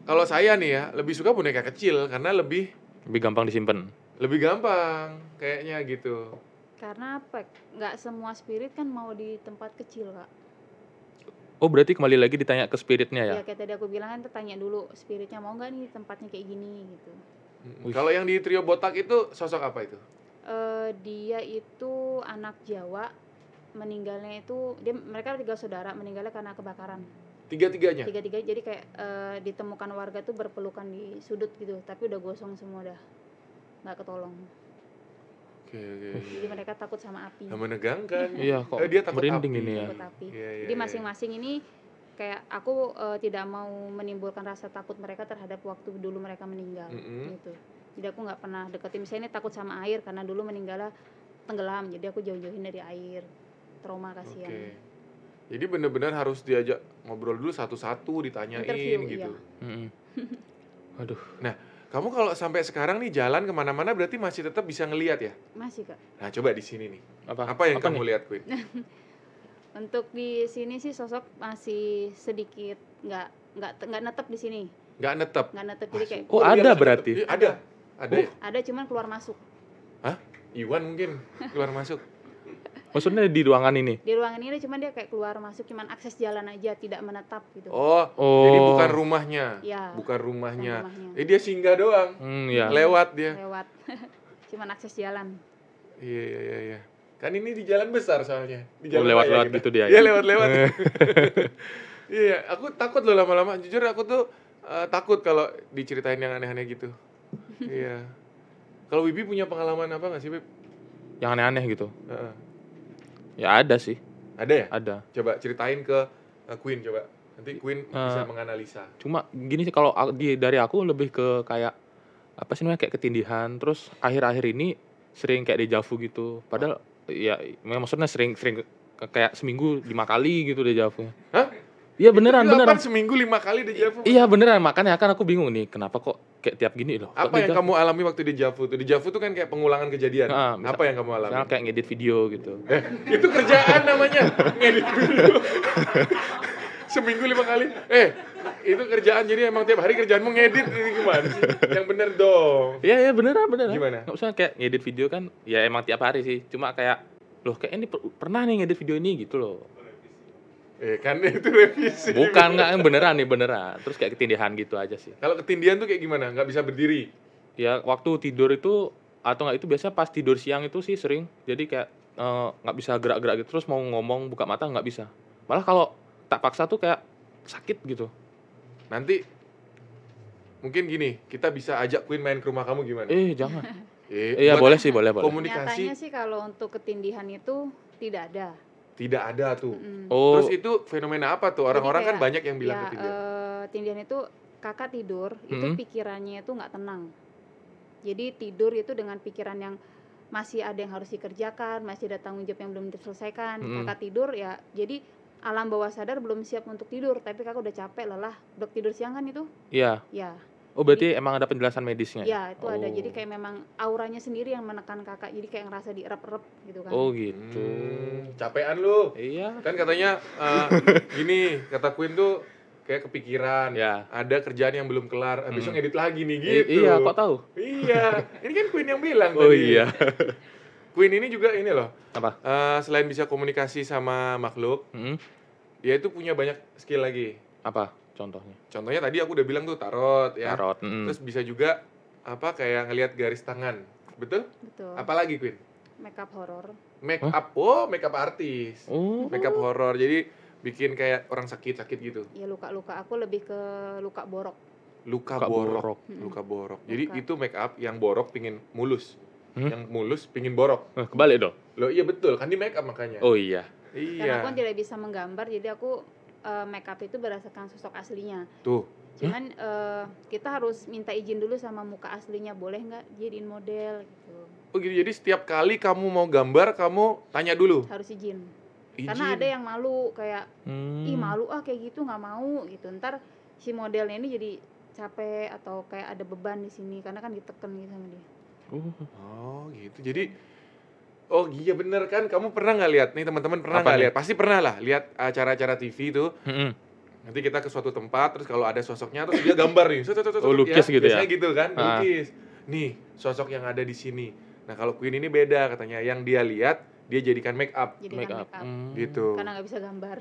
kalau saya nih ya lebih suka boneka kecil karena lebih Lebih gampang disimpan. lebih gampang kayaknya gitu. Karena apa? Nggak semua spirit kan mau di tempat kecil kak. Oh, berarti kembali lagi ditanya ke spiritnya ya? Ya kayak tadi aku bilang kan tanya dulu spiritnya mau nggak nih tempatnya kayak gini gitu. Kalau yang di trio botak itu sosok apa itu? Eh dia itu anak Jawa meninggalnya itu dia mereka tiga saudara meninggalnya karena kebakaran Tiga-tiganya. tiga tiga jadi kayak eh, ditemukan warga tuh berpelukan di sudut gitu tapi udah gosong semua dah nggak ketolong Oke oke. jadi mereka takut sama api Nah, menegangkan. (laughs) Iya, kok Eh, dia takut merinding api. ini ya. takut api Iya, iya, jadi iya. masing-masing ini kayak aku eh, tidak mau menimbulkan rasa takut mereka terhadap waktu dulu mereka meninggal Mm-mm. gitu jadi aku nggak pernah deketin misalnya ini takut sama air karena dulu meninggalnya tenggelam jadi aku jauh-jauhin dari air trauma kasihan Oke. Jadi benar-benar harus diajak ngobrol dulu satu-satu, ditanyain Interview, gitu. iya. Mm-mm. (laughs) Aduh, Kamu kalau sampai sekarang nih jalan ke mana-mana berarti masih tetap bisa ngelihat ya? masih kak Nah coba di sini nih. apa? Apa yang kamu nih? lihat Queen? (laughs) untuk di sini sih sosok masih sedikit nggak nggak nggak netep di sini Nggak netep. nggak netep jadi kayak Oh, ada berarti? netep. Iya, ada. Ada ya? ada cuman keluar masuk Iwan mungkin keluar masuk. (laughs) Maksudnya di ruangan ini? di ruangan ini cuman dia kayak keluar masuk cuman akses jalan aja tidak menetap gitu Oh, Oh. jadi bukan rumahnya. ya Bukan bukan rumahnya. rumahnya. Eh dia singgah doang. Hmm, ya. Lewat dia. lewat (laughs) cuman akses jalan Iya iya iya iya. Kan ini di jalan besar soalnya. Di Oh, jalan lewat-lewat gitu dia. Iya ya? lewat-lewat. (laughs) (laughs) Iya, aku takut loh lama-lama. Jujur aku tuh eh, takut kalau diceritain yang aneh-aneh gitu. iya. Kalau Wibi punya pengalaman apa nggak sih, Bib? Yang aneh-aneh gitu. Heeh. Ya ada sih, Ada ya? ada. Coba ceritain ke eh, Queen coba. Nanti Queen bisa Eh. menganalisa. Cuma gini sih kalau di dari aku lebih ke kayak apa sih namanya kayak ketindihan. Terus akhir-akhir ini sering kayak dejavu gitu. Padahal ya memang maksudnya sering sering kayak seminggu lima kali gitu dejavu. Hah? Iya beneran beneran. seminggu lima kali dejavu? Iya beneran makanya kan aku bingung nih kenapa kok kayak tiap gini loh. Apa yang kamu alami waktu dejavu tuh? Dejavu tuh kan kayak pengulangan kejadian. Ah, misal- Apa yang kamu alami? Misalnya kayak ngedit video gitu. Eh, itu kerjaan namanya ngedit video. Seminggu lima kali. Eh, itu kerjaan jadi emang tiap hari kerjaanmu ngedit ini gimana sih? Yang bener dong. Iya iya beneran beneran. Gimana? Nggak usah kayak ngedit video kan ya emang tiap hari sih. Cuma kayak loh kayak ini per- pernah nih ngedit video ini gitu loh. Eh, kan (laughs) itu revisi. Bukan nggak beneran nih beneran. Terus kayak ketindihan gitu aja sih. Kalau ketindihan tuh kayak gimana? Nggak bisa berdiri. Ya waktu tidur itu atau nggak itu biasanya pas tidur siang itu sih sering. Jadi kayak eh, nggak bisa gerak-gerak gitu terus mau ngomong buka mata nggak bisa. Malah kalau tak paksa tuh kayak sakit gitu. Nanti mungkin gini, kita bisa ajak Queen main ke rumah kamu gimana? Eh jangan. Eh, (laughs) Iya buat boleh sih boleh boleh. Komunikasi nyatanya sih kalau untuk ketindihan itu tidak ada tidak ada tuh. Mm-mm. Oh Terus itu fenomena apa tuh? Orang-orang kan banyak yang bilang ya, ketindihan. eh, tindihan itu kakak tidur itu Mhm. pikirannya itu nggak tenang jadi tidur itu dengan pikiran yang masih ada yang harus dikerjakan masih ada tanggung jawab yang belum diselesaikan Mhm. kakak tidur ya jadi alam bawah sadar belum siap untuk tidur tapi kakak udah capek lelah dok tidur siang kan itu iya. ya Oh berarti emang ada penjelasan medisnya. ya itu ada Oh. jadi kayak memang auranya sendiri yang menekan kakak jadi kayak ngerasa direp-rep gitu kan Oh gitu. Hmm, capean lu. Iya. Kan katanya eh, (laughs) gini, kata Queen tuh kayak kepikiran. Ya. Ada kerjaan yang belum kelar, itu Hmm. ngedit lagi nih I- gitu. iya, kok tahu? Iya, (laughs) ini kan Queen yang bilang Oh tadi. iya. (laughs) Queen ini juga ini loh. Apa? eh, selain bisa komunikasi sama makhluk, Hmm, dia itu punya banyak skill lagi. apa contohnya? Contohnya tadi aku udah bilang tuh tarot ya. Tarot. mm. Terus bisa juga apa kayak ngelihat garis tangan. Betul? betul Apalagi Queen? makeup horor Make up. Oh, make up artis. Oh. Make up horor. Jadi bikin kayak orang sakit-sakit gitu. ya luka-luka aku lebih ke luka borok Luka, Luka borok. borok. Luka borok. Jadi Luka. itu make up yang borok pingin mulus. Hmm? Yang mulus pingin borok. Eh, kebalik dong. Loh iya betul, kan di make up makanya. Oh iya. karena aku iya. tidak bisa menggambar jadi aku eh, makeup itu berdasarkan sosok aslinya Tuh. cuman eh, kita harus minta izin dulu sama muka aslinya boleh nggak jadiin model gitu Oh gitu. Jadi setiap kali kamu mau gambar, kamu tanya dulu. harus izin. Izin. karena ada yang malu kayak Hmm. ih malu ah kayak gitu nggak mau gitu ntar si modelnya ini jadi capek atau kayak ada beban di sini karena kan diteken gitu sama dia Oh. Oh gitu. Jadi Oh iya bener kan, kamu pernah nggak lihat nih teman-teman pernah Apa nggak lihat? Pasti pernah lah lihat acara-acara TV itu. Mm-mm. Nanti kita ke suatu tempat, terus kalau ada sosoknya, terus dia gambar nih. Oh, lukis gitu ya? Biasanya gitu kan, Ah. lukis. Nih sosok yang ada di sini. Nah kalau Queen ini beda katanya. Yang dia lihat, dia jadikan make up jadi Make up. make up Hmm. gitu. karena nggak bisa gambar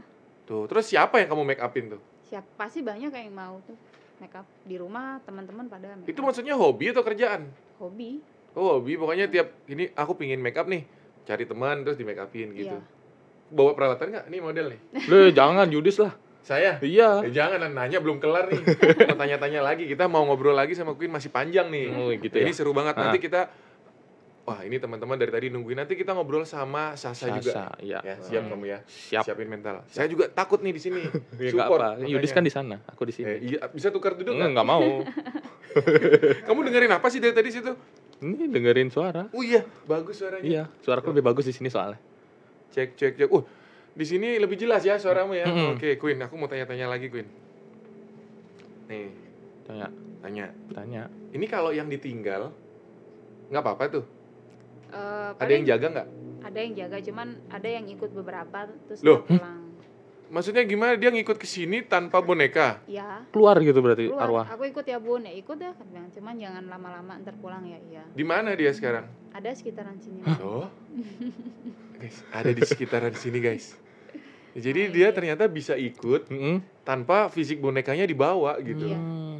(laughs) Tuh, terus siapa yang kamu make upin tuh? siapa sih banyak yang mau tuh make up di rumah teman-teman pada make Itu up. maksudnya hobi atau kerjaan? hobi Oh hobi, pokoknya tiap ini aku pingin make up nih, cari teman terus di make upin gitu. Iya. Bawa peralatan nggak? Nih model nih. (laughs) Loh, jangan Yudis lah. Saya. Iya. Eh, jangan nanya belum kelar nih. mau tanya-tanya lagi. Kita mau ngobrol lagi sama Queen masih panjang nih. Oh, gitu ini ya. seru banget. Ah. Nanti kita Wah, ini teman-teman dari tadi nungguin. Nanti kita ngobrol sama Sasa, juga. Sasa, iya. Ya, siap Oke. kamu ya. Siap. Siapin mental. Saya juga takut nih di sini. (laughs) Ya, nggak Support. apa. Yudis kan di sana, aku di sini. Eh, iya, bisa tukar duduk Enggak, nggak? enggak mau. (laughs) Kamu dengerin apa sih dari tadi situ? Ini dengerin suara. Oh iya, bagus suaranya. Iya, suaraku lebih bagus di sini soalnya. Cek cek cek. Uh, di sini lebih jelas ya suaramu ya. Mm-mm. Oke, Queen, aku mau tanya-tanya lagi, Queen. Nih, Tanya, tanya. tanya. Ini kalau yang ditinggal nggak apa-apa tuh. Eh, Ada yang jaga nggak? ada yang jaga cuman ada yang ikut beberapa terus Loh? pulang Maksudnya gimana dia ngikut ke sini tanpa boneka? ya Keluar gitu berarti keluar arwah. aku ikut ya bun ya ikut dah kan bilang. cuman jangan lama-lama ntar pulang ya iya Di mana dia sekarang? ada sekitaran sini Oh. guys, ada di sekitaran sini, guys. (laughs) Jadi Oh, dia iya. ternyata bisa ikut Mm-mm. tanpa fisik bonekanya dibawa gitu. Iya. Hmm.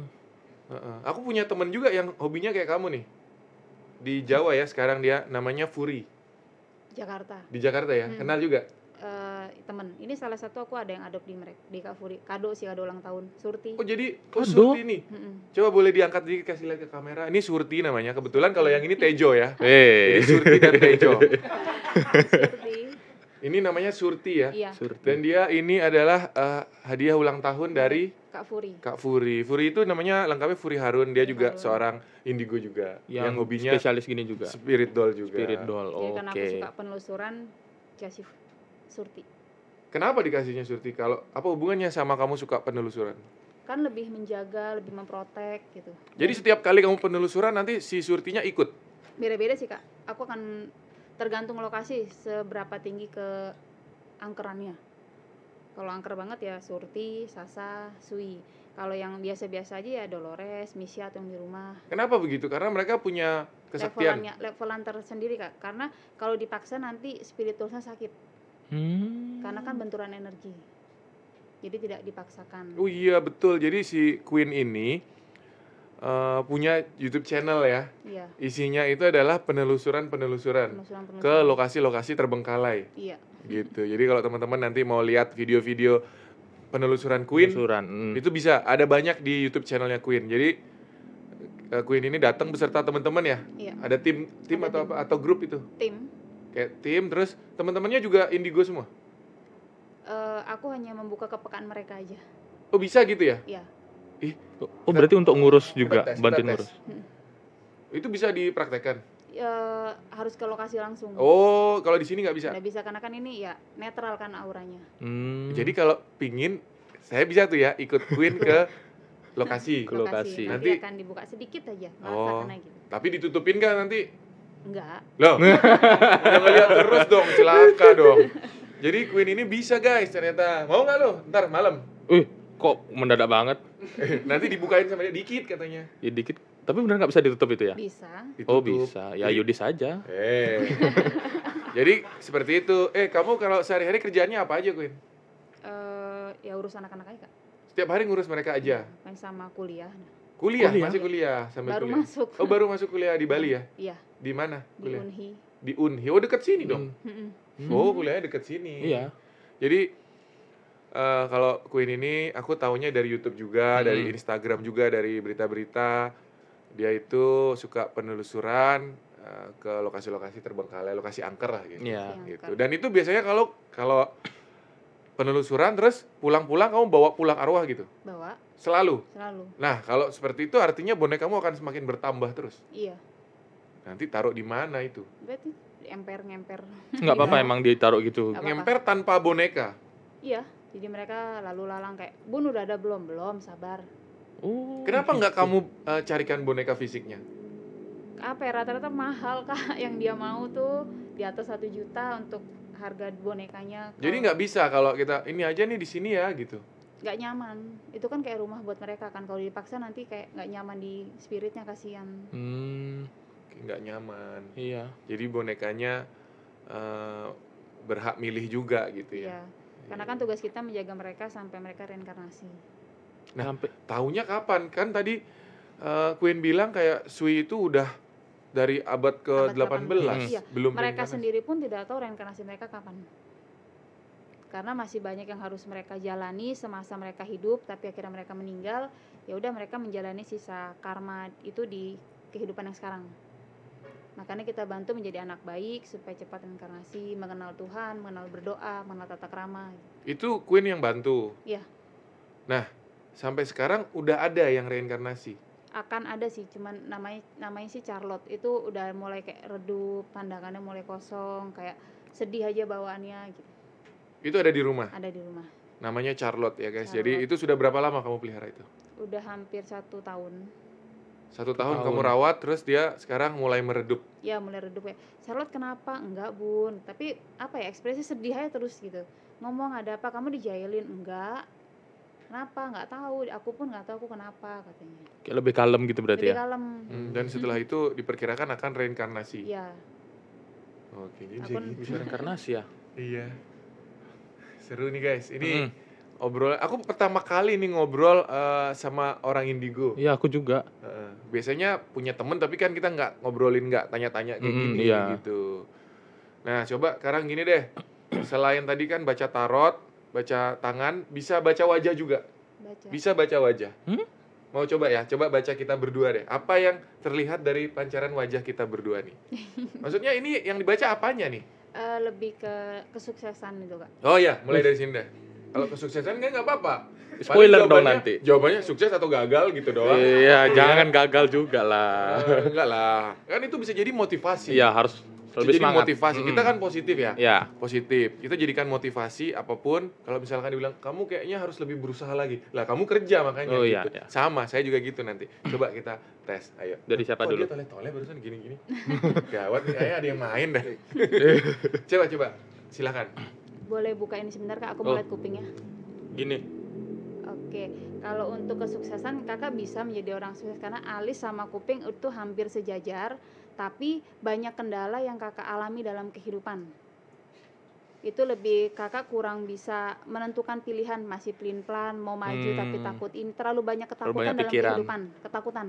Heeh. Aku punya temen juga yang hobinya kayak kamu nih. Di Jawa ya sekarang dia namanya Furi. Jakarta Di Jakarta ya. Hmm. Kenal juga? Temen ini salah satu aku ada yang adopt di mereka di Kafuri kado sih kado ulang tahun Surti Oh jadi oh. Surti nih. Mm-mm. Coba boleh diangkat dikit kasih lihat ke kamera. Ini Surti namanya. Kebetulan kalau yang ini Tejo ya. Eh, Jadi Surti dan Tejo. (laughs) Surti Ini namanya Surti ya. iya Surti. Dan dia ini adalah eh, hadiah ulang tahun dari Kak Furi Kak Furi. Furi itu namanya lengkapnya Furi Harun. Dia juga Harun. seorang indigo juga. Yang, yang, hobinya spesialis gini juga. spirit doll juga. Spirit doll. Oke. karena aku suka penelusuran kasih Surti Kenapa dikasihnya Surti? Kalau apa hubungannya sama kamu suka penelusuran? kan lebih menjaga lebih memprotek gitu Jadi setiap kali kamu penelusuran nanti si Surtinya ikut. beda-beda sih kak aku akan tergantung lokasi seberapa tinggi ke angkerannya kalau angker banget ya Surti Sasa Sui kalau yang biasa-biasa aja ya Dolores Misha atau yang di rumah Kenapa begitu? Karena mereka punya kesaktian. levelannya levelan tersendiri kak karena kalau dipaksa nanti spiritualnya sakit Hmm. karena kan benturan energi jadi tidak dipaksakan Oh iya betul. Jadi si Queen ini eh, punya YouTube channel ya. iya Isinya itu adalah penelusuran-penelusuran penelusuran ke penelusuran lokasi-lokasi terbengkalai iya gitu. Jadi kalau teman-teman nanti mau lihat video-video penelusuran Queen Penelusuran. Hmm. itu bisa ada banyak di YouTube channelnya Queen. Jadi eh, Queen ini datang beserta teman-teman ya. iya Ada tim tim Ada atau tim. apa atau grup itu. tim Kayak tim terus teman-temannya juga indigo semua. eh, aku hanya membuka kepekaan mereka aja Oh bisa gitu ya? iya Oh, berarti untuk ngurus juga, Kita tes, bantuin ngurus. Itu bisa dipraktekkan. Eh, harus ke lokasi langsung Oh, kalau di sini nggak bisa. Nggak bisa karena kan ini ya netral kan auranya. Hmm. Jadi kalau pingin, saya bisa tuh ya ikut Queen ke (laughs) lokasi. Ke lokasi. Nanti, Nanti- akan dibuka sedikit aja, Oh. gitu. Tapi ditutupin kan nanti? Enggak. Loh, (laughs) jangan lihat terus dong, celaka dong. Jadi Queen ini bisa guys ternyata. Mau nggak lo? Ntar malam. Wih, kok mendadak banget? (laughs) nanti dibukain sama dia dikit katanya. Ya dikit. Tapi benar nggak bisa ditutup itu ya? Bisa. Oh Ditutup. bisa. Ya Jadi- Yudis aja. Eh. (laughs) Jadi seperti itu. Eh, kamu kalau sehari-hari kerjaannya apa aja, Queen? Eh ya urus anak-anak aja kak. Setiap hari ngurus mereka aja. Main sama kuliah. Kuliah, Kuliah? masih kuliah sambil baru kuliah. masuk Oh, baru masuk kuliah di Bali ya? iya Di mana di kuliah? Unhi Di Unhi. Oh, deket sini dong. Hmm. Hmm. Oh, kuliahnya deket sini. Iya. Jadi eh, kalau Queen ini aku taunya dari YouTube juga, Hmm. dari Instagram juga, dari berita-berita. Dia itu suka penelusuran eh, ke lokasi-lokasi terbengkalai, lokasi angker lah gitu. Iya. Yang gitu. Dan itu biasanya kalau kalau penelusuran terus pulang-pulang kamu bawa pulang arwah gitu. bawa Selalu. selalu Nah, kalau seperti itu artinya bonekamu akan semakin bertambah terus. iya Nanti taruh di mana itu? berarti emper ngemper Nggak apa-apa emang ditaruh gitu. Apa-apa. Ngemper tanpa boneka. iya jadi mereka lalu lalang kayak bun udah ada belum belum sabar Oh. Kenapa nggak gitu. kamu eh, carikan boneka fisiknya? apa ya rata-rata mahal kak (laughs) yang dia mau tuh di atas satu juta untuk harga bonekanya Jadi nggak bisa kalau kita ini aja nih di sini ya gitu. nggak nyaman itu kan kayak rumah buat mereka kan kalau dipaksa nanti kayak nggak nyaman di spiritnya kasihan Hmm. Nggak nyaman. Iya. Jadi bonekanya eh, berhak milih juga gitu ya. iya karena kan tugas kita menjaga mereka sampai mereka reinkarnasi Nah, Sampai Taunya kapan? Kan tadi eh, Queen bilang kayak Sui itu udah dari abad Abad ke-18 18. Iya, belum mereka reinkarnasi. sendiri pun tidak tahu reinkarnasi mereka kapan karena masih banyak yang harus mereka jalani semasa mereka hidup tapi akhirnya mereka meninggal ya udah mereka menjalani sisa karma itu di kehidupan yang sekarang makanya kita bantu menjadi anak baik supaya cepat reinkarnasi mengenal Tuhan mengenal berdoa mengenal tata krama Itu Queen yang bantu. Iya. Nah, sampai sekarang udah ada yang reinkarnasi. Akan ada sih cuman namanya namanya sih Charlotte itu udah mulai kayak redup pandangannya mulai kosong kayak sedih aja bawaannya gitu Itu ada di rumah. ada di rumah Namanya Charlotte ya guys. Jadi Charlotte. itu sudah berapa lama kamu pelihara itu? udah hampir satu tahun Satu tahun, tahun. kamu rawat, terus dia sekarang mulai meredup. ya mulai redup ya Charlotte kenapa enggak bun tapi apa ya ekspresi sedih aja terus gitu ngomong ada apa kamu dijailin enggak kenapa nggak tahu aku pun nggak tahu aku kenapa katanya kayak lebih kalem gitu berarti lebih ya. kalem Hmm, dan setelah itu diperkirakan akan reinkarnasi. ya Oke, jadi Aku- bisa gitu. Bisa reinkarnasi ya. Iya. Seru nih guys. Ini Mm. obrol. Aku pertama kali nih ngobrol eh, sama orang indigo. Iya, aku juga. Heeh. biasanya punya temen tapi kan kita nggak ngobrolin nggak tanya-tanya kayak Mm-mm, gini iya. gitu. Nah coba sekarang gini deh. Selain tadi kan baca tarot, baca tangan, bisa baca wajah juga. baca Bisa baca wajah. Hmm? Mau coba ya? Coba baca kita berdua deh. Apa yang terlihat dari pancaran wajah kita berdua nih? (laughs) Maksudnya ini yang dibaca apanya nih? Eh, lebih ke kesuksesan itu kak Oh ya, mulai dari sini deh. Kalau kesuksesan kan nggak apa-apa. Spoiler dong nanti. Jawabannya sukses atau gagal gitu doang. Iya, jangan gagal juga lah. Eh, enggak lah. Kan itu bisa jadi motivasi. Iya, harus lebih jadi semangat. motivasi. Kita Mm-mm. kan positif ya. ya. Positif. Kita jadikan motivasi apa pun. Kalau misalkan dibilang kamu kayaknya harus lebih berusaha lagi. Lah kamu kerja makanya Oh, iya, gitu. iya. Sama, saya juga gitu nanti. Coba kita tes. Ayo. Dari siapa Kok dulu? Dia toleh-toleh barusan gini-gini. Gawat nih, kayaknya ada yang main dah. (laughs) coba coba. Silakan. boleh buka ini sebentar kak aku Oh. mau lihat kupingnya Gini. Oke, kalau untuk kesuksesan kakak bisa menjadi orang sukses karena alis sama kuping itu hampir sejajar, tapi banyak kendala yang kakak alami dalam kehidupan. Itu lebih kakak kurang bisa menentukan pilihan, masih pelin-pelan, mau maju tapi Hmm. takut ini terlalu banyak ketakutan banyak dalam pikiran. kehidupan, ketakutan.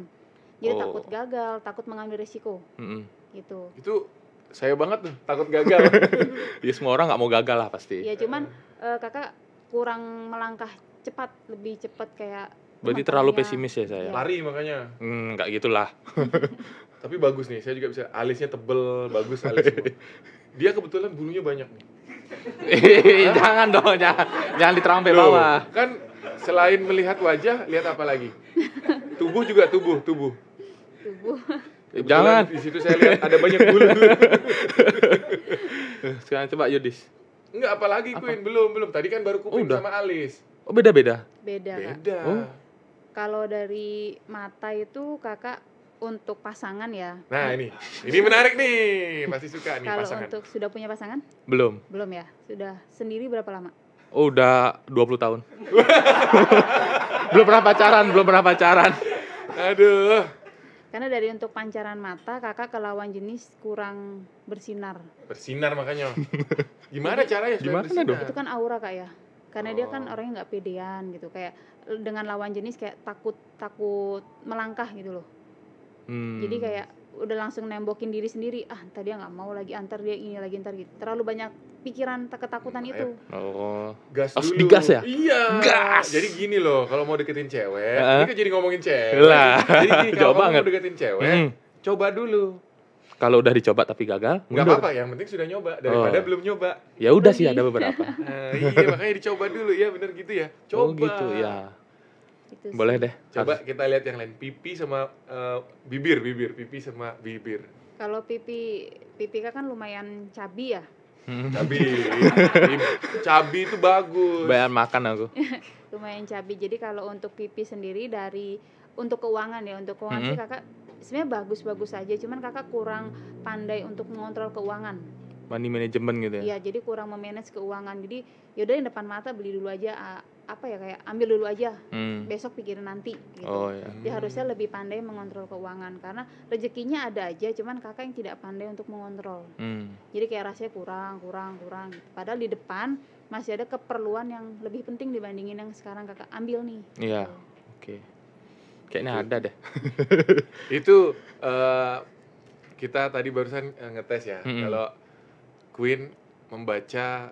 Jadi Oh. takut gagal, takut mengambil risiko, Mm-mm. gitu. Itu saya banget tuh, takut gagal. (laughs) Ya semua orang nggak mau gagal lah pasti. Ya cuman eh, kakak kurang melangkah cepat, lebih cepat kayak Berarti terlalu pesimis ya saya. Iya. Lari makanya. Hmm, nggak gitulah. (laughs) Tapi bagus nih, saya juga bisa alisnya tebel, bagus alis semua. (laughs) Dia kebetulan bulunya banyak nih. jangan dong, jangan, jangan diterampil bawah. Kan selain melihat wajah, lihat apa lagi? Tubuh juga tubuh, tubuh. tubuh. Kebetulan Jangan. Di situ saya lihat ada banyak bulu. Sekarang coba Yudis. Enggak, apalagi Queen belum belum. Tadi kan baru kuping Udah. sama alis. Oh beda-beda. Beda, Kak. Beda. Oh. Kalau dari mata itu kakak untuk pasangan ya. Nah ini, ini menarik nih. Pasti suka nih Kalau pasangan. untuk sudah punya pasangan? Belum. Belum ya? Sudah sendiri berapa lama? Oh, udah 20 tahun. (laughs) belum pernah pacaran, belum pernah pacaran. Aduh. Karena dari untuk pancaran mata kakak ke lawan jenis kurang bersinar. Bersinar makanya. Gimana caranya supaya Gimana bersinar? dong? Itu kan aura kak ya. karena dia kan Oh. orangnya nggak pedean gitu kayak dengan lawan jenis kayak takut takut melangkah gitu loh Hmm. jadi kayak udah langsung nembokin diri sendiri ah tadi dia nggak mau lagi antar dia ini lagi antar gitu terlalu banyak pikiran tak- ketakutan Makanya itu Oh. gas dulu. digas ya? Iya. Gas. Jadi gini loh, kalau mau deketin cewek, Heeh. ini kan jadi ngomongin cewek. Lah. Jadi gini, (laughs) kalau mau deketin cewek, Hmm. coba dulu. Kalau udah dicoba tapi gagal, Nggak apa-apa, yang penting sudah nyoba daripada Oh. belum nyoba. Ya udah sih ada beberapa. Nah, iya, makanya dicoba dulu ya, bener gitu ya. Coba. Oh gitu ya. Itu sih. Boleh deh. Coba kita lihat yang lain, pipi sama eh, bibir, bibir, pipi sama bibir. kalau pipi pipi kan lumayan cabi ya Hmm. Cabi, (laughs) cabi itu bagus. Bayar makan aku. (laughs) lumayan cabi jadi kalau untuk pipi sendiri dari untuk keuangan ya untuk keuangan sih Mhm. kakak sebenarnya bagus-bagus aja cuman kakak kurang pandai untuk mengontrol keuangan Money management gitu ya. Iya, jadi kurang memanage keuangan. Jadi yaudah yang depan mata beli dulu aja apa ya kayak ambil dulu aja, Hmm. besok pikirin nanti gitu. Oh ya. Dia harusnya lebih pandai mengontrol keuangan karena rezekinya ada aja, cuman kakak yang tidak pandai untuk mengontrol. Hmm. Jadi kayak rasanya kurang, kurang, kurang. gitu. Padahal di depan masih ada keperluan yang lebih penting dibandingin yang sekarang kakak ambil nih. Iya. gitu. Oke. Kayaknya ada deh. (laughs) Itu eh, kita tadi barusan eh, ngetes ya. Mm-mm. Kalau Queen membaca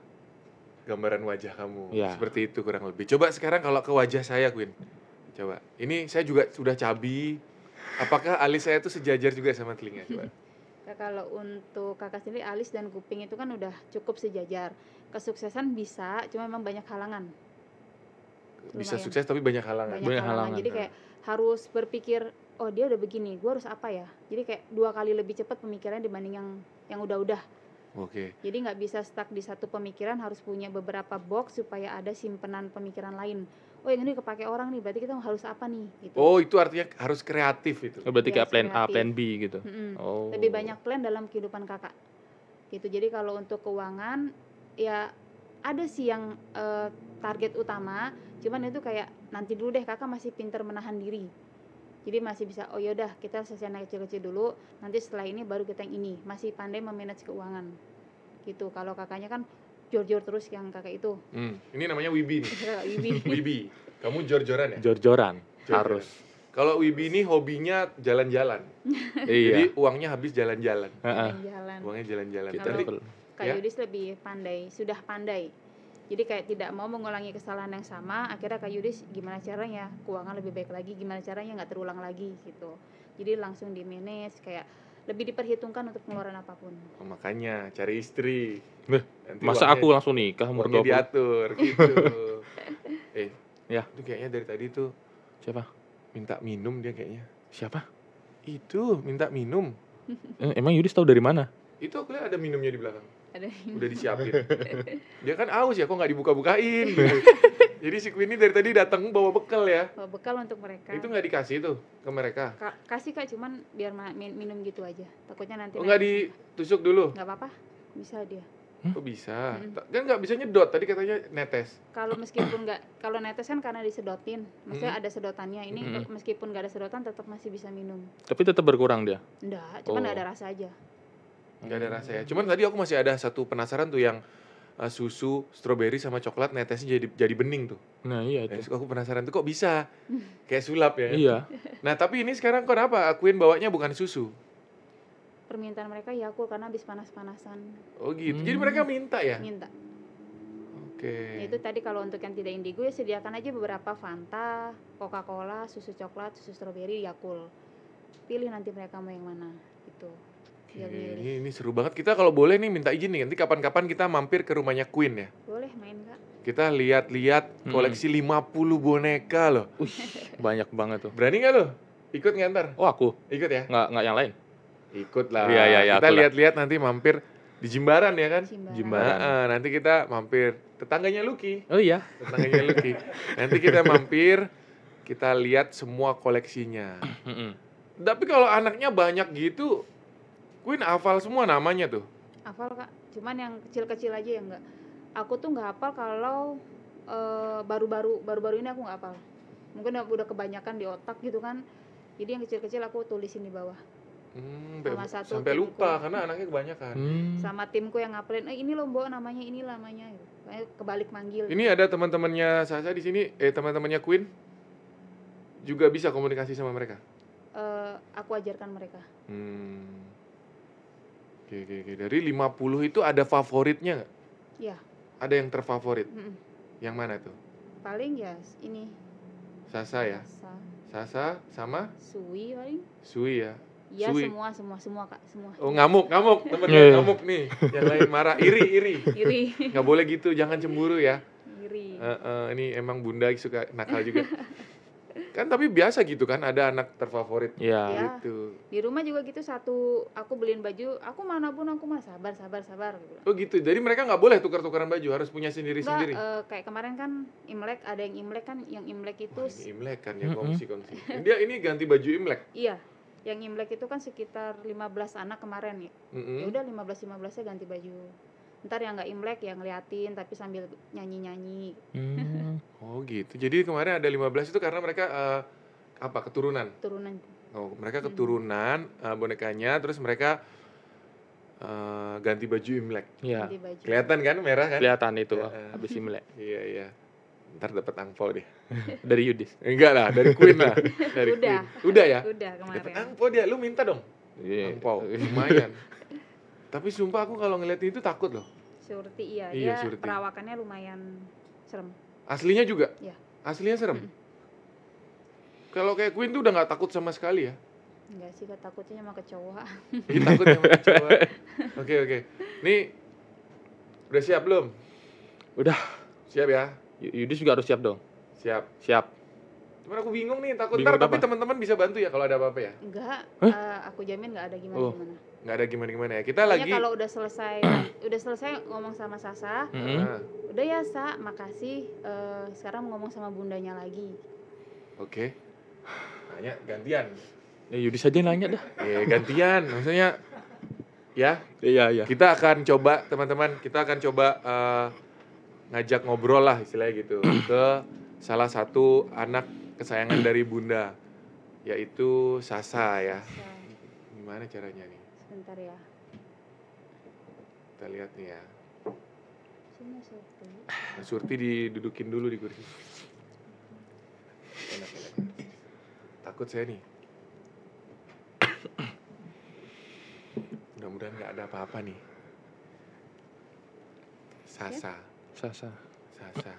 gambaran wajah kamu Iya. seperti itu kurang lebih. Coba sekarang kalau ke wajah saya Queen. Coba. Ini saya juga sudah cabi. Apakah alis saya itu sejajar juga sama telinga? Coba. (laughs) Nah, kalau untuk kakak sendiri alis dan kuping itu kan udah cukup sejajar. Kesuksesan bisa, cuma memang banyak halangan. Bisa Lumayan. sukses tapi banyak halangan. banyak, Banyak halangan. halangan, Jadi nah. kayak harus berpikir, oh dia udah begini, gue harus apa ya? Jadi kayak dua kali lebih cepat pemikirannya dibanding yang yang udah-udah. Oke. Jadi nggak bisa stuck di satu pemikiran, harus punya beberapa box supaya ada simpenan pemikiran lain. Oh yang ini kepake orang nih, berarti kita harus apa nih? Gitu. Oh, itu artinya harus kreatif itu. Oh, berarti Iya, kayak plan A, kreatif. plan B gitu. Mm-mm. Oh. Lebih banyak plan dalam kehidupan kakak. Gitu. Jadi kalau untuk keuangan, ya ada sih yang eh, target utama, cuman itu kayak nanti dulu deh kakak masih pinter menahan diri. Jadi masih bisa, oh yaudah kita selesai yang kecil-kecil dulu, nanti setelah ini baru kita yang ini. Masih pandai memanage keuangan. Gitu. Kalau kakaknya kan jor-jor terus yang kakak itu. Hmm, Ini namanya Wibi nih. (laughs) Wibi. (laughs) Wibi. Kamu jor-joran ya? Jor-joran harus. Kalau Wibi ini hobinya jalan-jalan. (laughs) iya. Jadi uangnya habis jalan-jalan. Uangnya jalan-jalan. Kita. Kak Ya. Yudis lebih pandai, sudah pandai. Jadi kayak tidak mau mengulangi kesalahan yang sama, akhirnya Kak Yudis gimana caranya keuangan lebih baik lagi, gimana caranya nggak terulang lagi gitu. Jadi langsung di manage kayak lebih diperhitungkan untuk pengeluaran apa pun. Oh, makanya cari istri. Beh, Nanti Masa uangnya- aku langsung nikah umur 20? diatur gitu. (laughs) eh, Ya. Itu kayaknya dari tadi tuh Siapa? minta minum dia kayaknya. Siapa? Itu minta minum. Eh, emang Yudis tahu dari mana? Itu aku lihat ada minumnya di belakang. Ada Udah disiapin. (laughs) dia kan aus ya, kok nggak dibuka-bukain. gitu. (laughs) Jadi si Queen ini dari tadi datang bawa bekal ya. bawa bekal untuk mereka. Itu nggak dikasih tuh ke mereka. Ka- kasih Kak cuman biar ma- min- minum gitu aja. Takutnya nanti Oh nggak ditusuk dulu? nggak apa-apa. Bisa dia. Kok bisa? Mm-mm. Ta- Kan nggak bisa nyedot, tadi katanya netes. Kalau meskipun nggak kalau netes kan karena disedotin, maksudnya Hmm. ada sedotannya. Ini Mm-mm. meskipun nggak ada sedotan tetap masih bisa minum. Tapi tetap berkurang dia. Enggak, cuman Oh. nggak ada rasa aja. Nggak ada rasa ya. Cuman tadi aku masih ada satu penasaran tuh yang uh, susu, stroberi sama coklat netesnya jadi jadi bening tuh. Nah iya Eh, itu. aku penasaran tuh kok bisa kayak sulap ya. Iya. Nah tapi ini sekarang kenapa akuin bawanya bukan susu? Permintaan mereka ya aku karena habis panas-panasan Oh gitu. Jadi Hmm. mereka minta ya. minta. Oke. Ya, itu tadi kalau untuk yang tidak indigo ya sediakan aja beberapa Fanta, Coca-Cola, susu coklat, susu stroberi, Yakult. Pilih nanti mereka mau yang mana gitu. Oke, milih. ini, ini seru banget. Kita kalau boleh nih minta izin nih. Nanti kapan-kapan kita mampir ke rumahnya Queen ya. Boleh main Kak? Kita lihat-lihat Hmm. koleksi 50 boneka loh. Wih, banyak banget tuh. Berani nggak lo? Ikut ngantar? Oh aku, Ikut ya? nggak nggak yang lain. Ikut lah. Iya, iya, iya, kita lihat-lihat nanti mampir di Jimbaran ya kan? Jimbaran. Jimbaran. Nah, nanti kita mampir tetangganya Lucky, Oh iya. tetangganya Lucky. nanti kita mampir, kita lihat semua koleksinya. Tapi kalau anaknya banyak gitu, Queen hafal semua namanya tuh. Hafal Kak, cuman yang kecil-kecil aja ya enggak. Aku tuh nggak hafal kalau eh, baru-baru baru-baru ini aku nggak hafal. Mungkin udah- kebanyakan di otak gitu kan. Jadi yang kecil-kecil aku tulisin di bawah. Hmm, Sama sampai- satu sampai timku. lupa karena anaknya kebanyakan. Hmm. Sama timku yang ngapelin, eh ini loh mbok namanya ini namanya. gitu. Kebalik manggil. Ini ada teman-temannya Sasa di sini, eh teman-temannya Queen juga bisa komunikasi sama mereka. Eh, aku ajarkan mereka. Hmm. Oke, oke, oke. Dari 50 itu ada favoritnya nggak? Ya, Ada yang terfavorit? mm-mm. Yang mana tuh? paling ya ini Sasa ya? Sa, Sasa sama Sui paling. Sui ya? Iya semua semua semua kak semua. Oh ngamuk, ngamuk. Temennya Iya, iya. ngamuk nih. Yang lain marah, iri, iri. Iri, Nggak boleh gitu, jangan cemburu ya. iri. Eh, eh, ini emang bunda suka nakal juga. Kan tapi biasa gitu kan, ada anak terfavorit Iya. Ya. gitu. Di rumah juga gitu satu aku beliin baju, aku mana pun aku mah sabar sabar sabar. bilang. Oh gitu. Jadi mereka nggak boleh tukar-tukaran baju, harus punya Enggak, sendiri-sendiri. eh, kayak kemarin kan Imlek ada yang Imlek kan yang Imlek itu Wah, ini Imlek kan ya Mm-mm. kongsi-kongsi. Dia ini ganti baju Imlek. iya yang Imlek itu kan sekitar 15 anak kemarin ya. Mm-mm. Ya udah 15 15 nya ganti baju. Ntar yang nggak Imlek yang ngeliatin tapi sambil nyanyi-nyanyi Hmm. (laughs) Oh gitu. Jadi kemarin ada 15 itu karena mereka eh, apa keturunan. turunan. Oh, mereka Hmm. keturunan eh, bonekanya terus mereka eh, ganti baju Imlek. Iya. Ganti baju. Kelihatan kan merah kan? Kelihatan itu Ya. habis Imlek (laughs) Iya, iya. Ntar dapat angpau deh. (laughs) dari Yudis. Enggak lah, dari Queen lah. Dari Udah. Queen. Udah ya? Udah Dapat kemarin. angpau dia, lu minta dong. Iya. Angpau, lumayan. Tapi sumpah aku kalau ngeliat itu takut loh. Surti iya, Iya, dia surti. perawakannya lumayan serem. Aslinya juga? Iya. Aslinya serem? Mm. Kalau kayak Queen tuh udah nggak takut sama sekali ya? Enggak sih, Kak, takutnya sama kecoa. (laughs) Iya takut sama kecoa. Oke oke. Nih udah siap belum? Udah. Siap ya? Y- Yudis juga harus siap dong. Siap. Siap. Cuman aku bingung nih, takut Bingung ntar tapi teman-teman bisa bantu ya kalau ada apa-apa ya? Enggak, eh, aku jamin enggak ada Oh. gimana-gimana. Nggak ada gimana-gimana ya. Kita lagi. kalau udah selesai udah selesai ngomong sama Sasa, Mm-mm. Ah, udah ya Sa, makasih. Eh, sekarang mau ngomong sama bundanya lagi. Oke. Nanya gantian. Ya Yudis aja yang nanya dah. Eh gantian, maksudnya ya Iya, iya. kita akan coba teman-teman kita akan coba eh, ngajak ngobrol lah istilahnya gitu ke salah satu anak kesayangan dari bunda yaitu Sasa ya gimana caranya nih sebentar ya. kita lihat nih ya Sini Surti. Nah, Surti didudukin dulu di kursi enak, enak. takut saya nih mudah-mudahan nggak ada apa-apa nih Sasa Sasa. Sasa.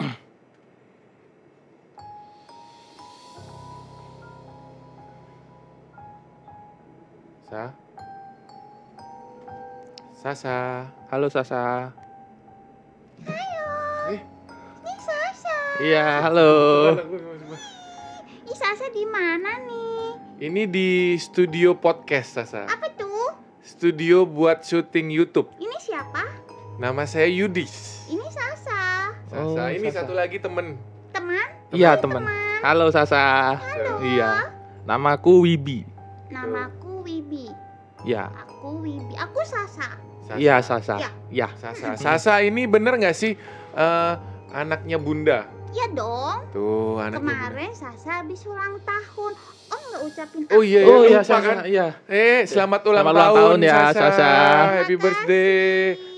Sa. Sasa. Halo Sasa. Eh, Iya, halo. Ih, Sasa di mana nih? Ini di studio podcast Sasa. Apa tuh? Studio buat syuting YouTube. Ini siapa? Nama saya Yudis. Ini Sasa. Sasa. Oh, ini Sasa. satu lagi temen. Teman? Iya, teman. Halo Sasa. Iya. Namaku Wibi. Namaku Wibi. Ya. Aku Wibi. Aku Sasa. Sasa. Iya, Sasa. Ya. Ya. Sasa. (laughs) Sasa ini bener nggak sih eh, anaknya Bunda? Ya dong. Tuh anaknya Bunda. Kemarin Sasa habis ulang tahun. Om nggak ucapin Oh iya, Oh iya, iya, lupa Sasa. kan? Iya. Eh, selamat ulang Selamat ulang tahun, tahun ya, Sasa. Sasa. Happy birthday.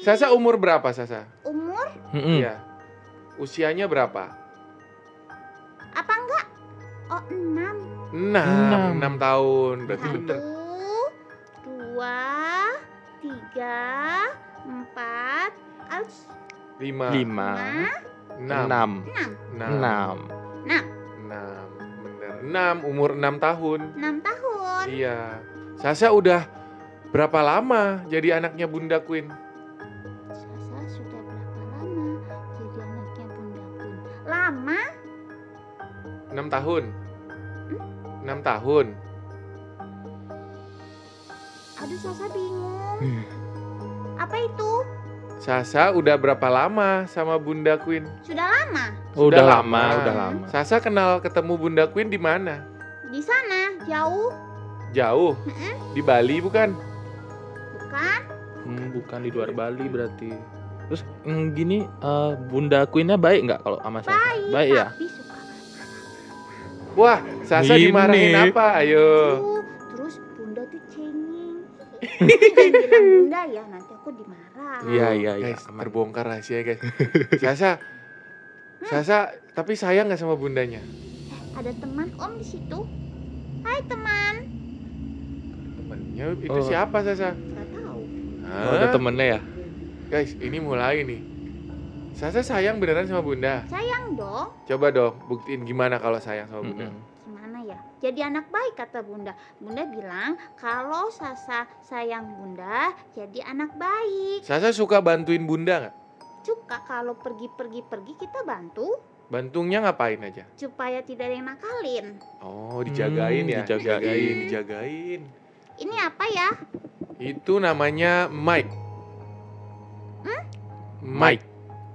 Sasa umur berapa, Sasa? umur. Iya. Usianya berapa? apa enggak? Oh enam. Enam. Enam. Enam tahun. Berarti bener. Dua, tiga, empat, aus, Lima. Lima. Enam. Enam. enam. Enam. Enam. Enam. Bener. Enam. Umur enam tahun. Enam tahun. Iya. Sasa udah berapa lama jadi anaknya Bunda Queen? Sasa sudah berapa lama jadi anaknya Bunda Queen? Lama? Enam tahun. Enam tahun. Aduh Sasa bingung. Hmm. Apa itu? Sasa udah berapa lama sama Bunda Queen? Sudah lama? Udah Sudah lama, lama. udah lama. Sasa kenal ketemu Bunda Queen di mana? Di sana? Jauh? Jauh. Di Bali bukan? Bukan? Hmm, bukan di luar Bali berarti. Terus mm, gini, eh, Bunda Queen-nya baik nggak kalau sama Sasa? Baik. Baik ya? Tapi suka Wah, Sasa Ini. dimarahin apa? Ayo. Tuh, bilang Bunda ya, nanti aku dimarah. Iya iya iya. guys, aman. terbongkar rahasia guys. Sasa, Sasa, tapi sayang nggak sama bundanya? Ada teman Om di situ. Hai teman. Temennya itu Oh. siapa Sasa? Gak tahu. Oh, ada temennya ya? Guys, ini mulai nih. Sasa sayang beneran sama bunda? Sayang dong. Coba dong, buktiin gimana kalau sayang sama bunda. Gimana ya? Jadi anak baik kata Bunda. Bunda bilang kalau Sasa sayang Bunda, jadi anak baik. Sasa suka bantuin bunda nggak? Suka kalau pergi-pergi-pergi kita bantu Bantungnya ngapain aja? supaya tidak ada yang nakalin. Oh, dijagain Hmm, ya. dijagain. dijagain. Ini apa ya? Itu namanya Mike. Mike.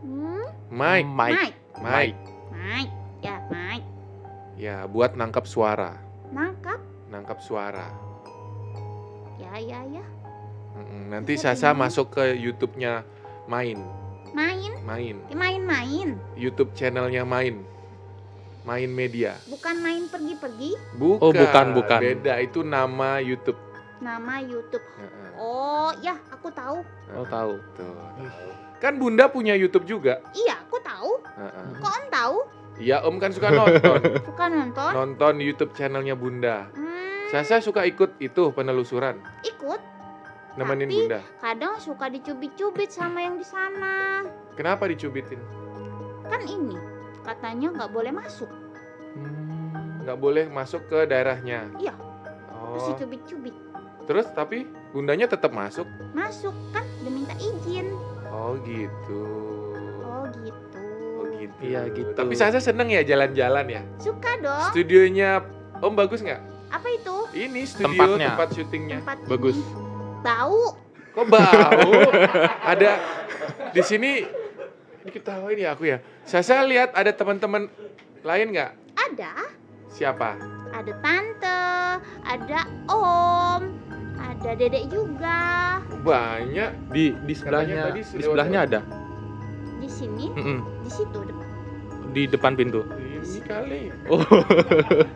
Hmm, Mike. Mike. Mike. Mike. Mike. Ya, Mike. Ya, buat nangkap suara. Nangkap. Nangkap suara. Ya, ya, ya. Mm-mm, Nanti Bisa Sasa masuk ke YouTube-nya Main. Main. Main. Main-main. YouTube channelnya Main. Main Media. Bukan main pergi-pergi. Bukan. Oh, bukan, bukan. Beda, itu nama YouTube. Nama YouTube. Oh, ya, aku tahu. Oh tahu. Tuh, tahu. Kan Bunda punya YouTube juga. Iya, aku tahu. Heeh. Kok Om tahu? Iya, Om kan suka nonton. (laughs) Bukan nonton. nonton YouTube channelnya Bunda. Hmm, Sasa suka ikut itu penelusuran, ikut. nemenin Tapi- Bunda. Kadang suka dicubit-cubit sama yang di sana. Kenapa dicubitin? Kan ini katanya nggak boleh masuk. Hmm. Nggak boleh masuk ke daerahnya. Iya. Terus Oh, dicubit-cubit. terus tapi bundanya tetap masuk. Masuk kan udah minta izin. Oh gitu. Oh gitu. Oh. Iya, gitu. Tapi Sasa seneng ya jalan-jalan ya. Suka dong. Studionya Om bagus nggak? Apa itu? Ini studio Tempatnya. tempat syutingnya. Tempat Bagus. ini. Bau. Kok bau? ada di sini ini ketawain ya aku ya. Sasa lihat ada teman-teman lain nggak? Ada. Siapa? Ada tante. Ada om. Ada dedek juga. Banyak. Di di sebelahnya tadi di sebelahnya ada. Di sini. Mm-mm. Di situ depan. Di depan pintu. Ini kali. Oh.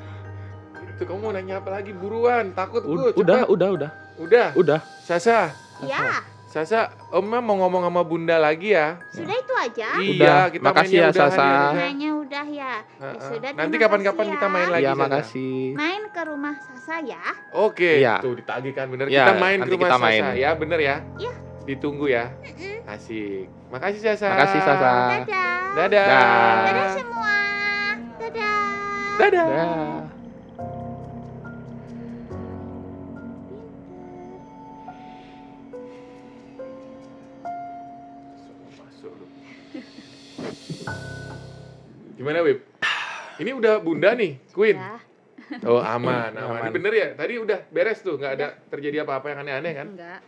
(laughs) Itu kamu mau nanya apa lagi? Buruan, takut U- gue. udah udah udah Udah. udah. Sasa, Ya. Sasa, Om mau ngomong sama Bunda lagi ya. Sudah itu aja. Iya, kita Makasih mainnya ya, Sasa. ya. Hanya udah ya. Ya Heeh. sudah. Nanti kapan-kapan kasih kita ya. main lagi. Iya makasih. Main ke rumah Sasa ya. Oke. Iya. Tuh ditagih kan bener. Iya, kita main ke nanti rumah kita Sasa main. ya, bener ya? Iya. Ditunggu ya. Asik. Makasih Sasa. Makasih, Sasa. Dadah. Dadah. Dah. Dadah semua. Dadah. Dadah. Dah. Masuk lu. Gimana, Wib? Ini udah Bunda nih, Queen. Ya, Oh, aman, aman. Aman. Ini bener ya? Tadi udah beres tuh, nggak ada terjadi apa-apa yang aneh-aneh kan? enggak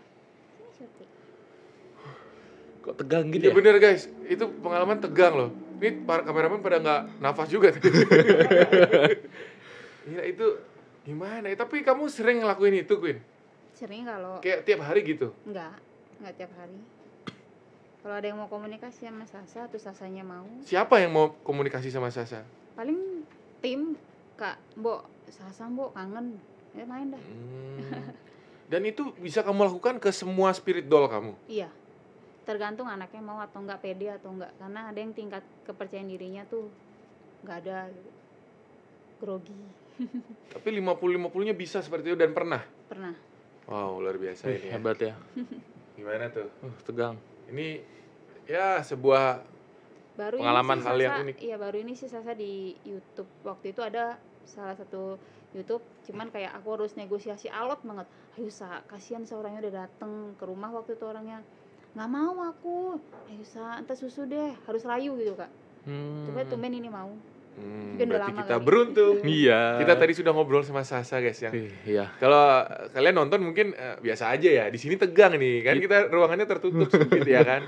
Kok tegang gitu Iya ya? bener guys, itu pengalaman tegang loh. Ini para kameramen pada nggak nafas juga. (laughs) Gila itu gimana ya? Tapi kamu sering ngelakuin itu, Queen? sering kalau Kayak tiap hari gitu? enggak enggak tiap hari kalau ada yang mau komunikasi sama Sasa terus Sasanya mau Siapa yang mau komunikasi sama Sasa? paling tim kak mbok Sasa mbok kangen ya main dah Hmm. Dan itu bisa kamu lakukan ke semua spirit doll kamu? iya tergantung anaknya mau atau enggak pede atau enggak karena ada yang tingkat kepercayaan dirinya tuh enggak ada gitu. grogi (laughs) Tapi 50-50 nya bisa seperti itu dan pernah? pernah Wow, luar biasa Wih, ini ya. hebat ya. Gimana tuh? Uh, tegang. Ini ya sebuah baru Pengalaman ini sih hal yang unik. iya baru ini sih Sasa di YouTube waktu itu ada salah satu YouTube cuman kayak aku harus negosiasi alot banget ayo sa kasihan seorangnya udah dateng ke rumah waktu itu orangnya nggak mau aku ayo sa entar susu deh harus rayu gitu kak Hmm. coba tumben ini mau hmm, Mungkin berarti lama kita kali. beruntung. (laughs) Iya. Kita tadi sudah ngobrol sama Sasa guys ya. Ih, Iya. Kalau kalian nonton mungkin eh, biasa aja ya. Di sini tegang nih kan Iya. kita ruangannya tertutup (laughs) sempit ya kan.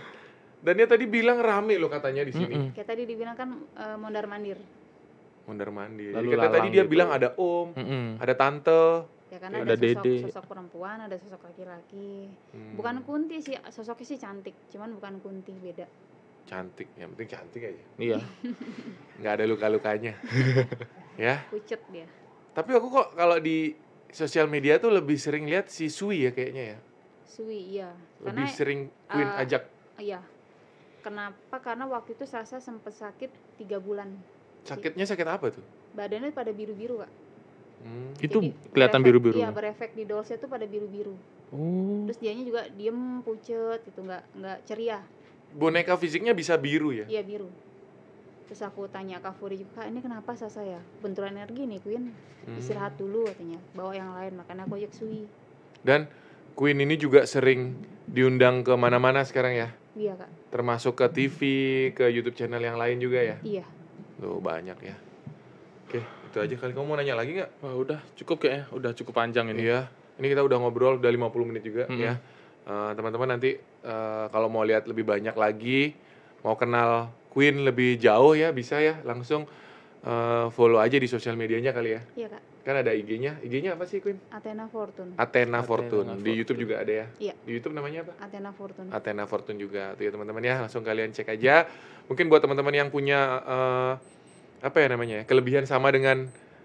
Dan dia tadi bilang rame loh katanya di sini. Mm-mm. kayak tadi dibilang kan eh, mondar mandir Mondar mandir. Lalu Jadi kata tadi dia gitu. bilang ada om, Mm-mm. ada tante. Ya kan Ada ada, sosok dede. sosok perempuan ada sosok laki-laki Hmm, bukan kunti sih sosoknya sih cantik cuman bukan kunti beda cantik. Yang penting cantik aja. Iya. (laughs) Nggak ada luka-lukanya. (laughs) ya. pucet dia Tapi aku kok kalau di sosial media tuh lebih sering lihat si Sui ya kayaknya ya. Sui iya Lebih karena sering Queen eh, ajak. iya kenapa karena waktu itu Sasa sempat sakit tiga bulan Sakitnya sakit apa tuh? badannya pada biru-biru kak Hmm. Itu Jadi kelihatan berefek- biru-biru. iya berefek di dolsnya tuh pada biru-biru Oh. terus dianya juga diem pucet gitu nggak nggak ceria Boneka fisiknya bisa biru ya? iya biru terus aku tanya Kak Furi juga ini kenapa Sasa ya benturan energi nih Queen Hmm. istirahat dulu katanya bawa yang lain makanya aku ajak Sui Dan Queen ini juga sering diundang ke mana-mana sekarang ya? iya kak Termasuk ke TV, ke YouTube channel yang lain juga ya? iya Tuh banyak ya. Oke, itu aja kali. Kamu mau nanya lagi nggak? Wah, udah cukup kayaknya, udah cukup panjang ini. Iya, ini kita udah ngobrol udah 50 menit juga Mm-mm. ya. Eh, teman-teman nanti eh, kalau mau lihat lebih banyak lagi, mau kenal Queen lebih jauh ya bisa ya langsung eh, follow aja di sosial medianya kali ya. iya kak Kan ada IG-nya. IG-nya apa sih Queen? Athena Fortune Athena Athena Fortune. Di Fortune. YouTube juga ada ya. Iya. Di YouTube namanya apa? Athena Fortune Athena Fortune juga tuh ya teman-teman ya langsung kalian cek aja mungkin buat teman-teman yang punya eh, apa ya namanya ya, kelebihan sama dengan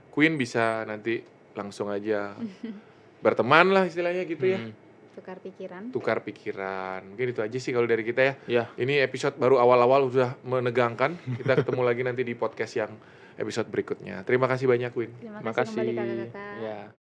Queen bisa nanti langsung aja (laughs) berteman lah istilahnya gitu ya Hmm. tukar pikiran tukar pikiran mungkin itu aja sih kalau dari kita ya Ya. ini episode baru awal-awal udah menegangkan kita ketemu lagi nanti di podcast yang episode berikutnya terima kasih banyak Queen terima Terima kasih kembali kasih. Ya.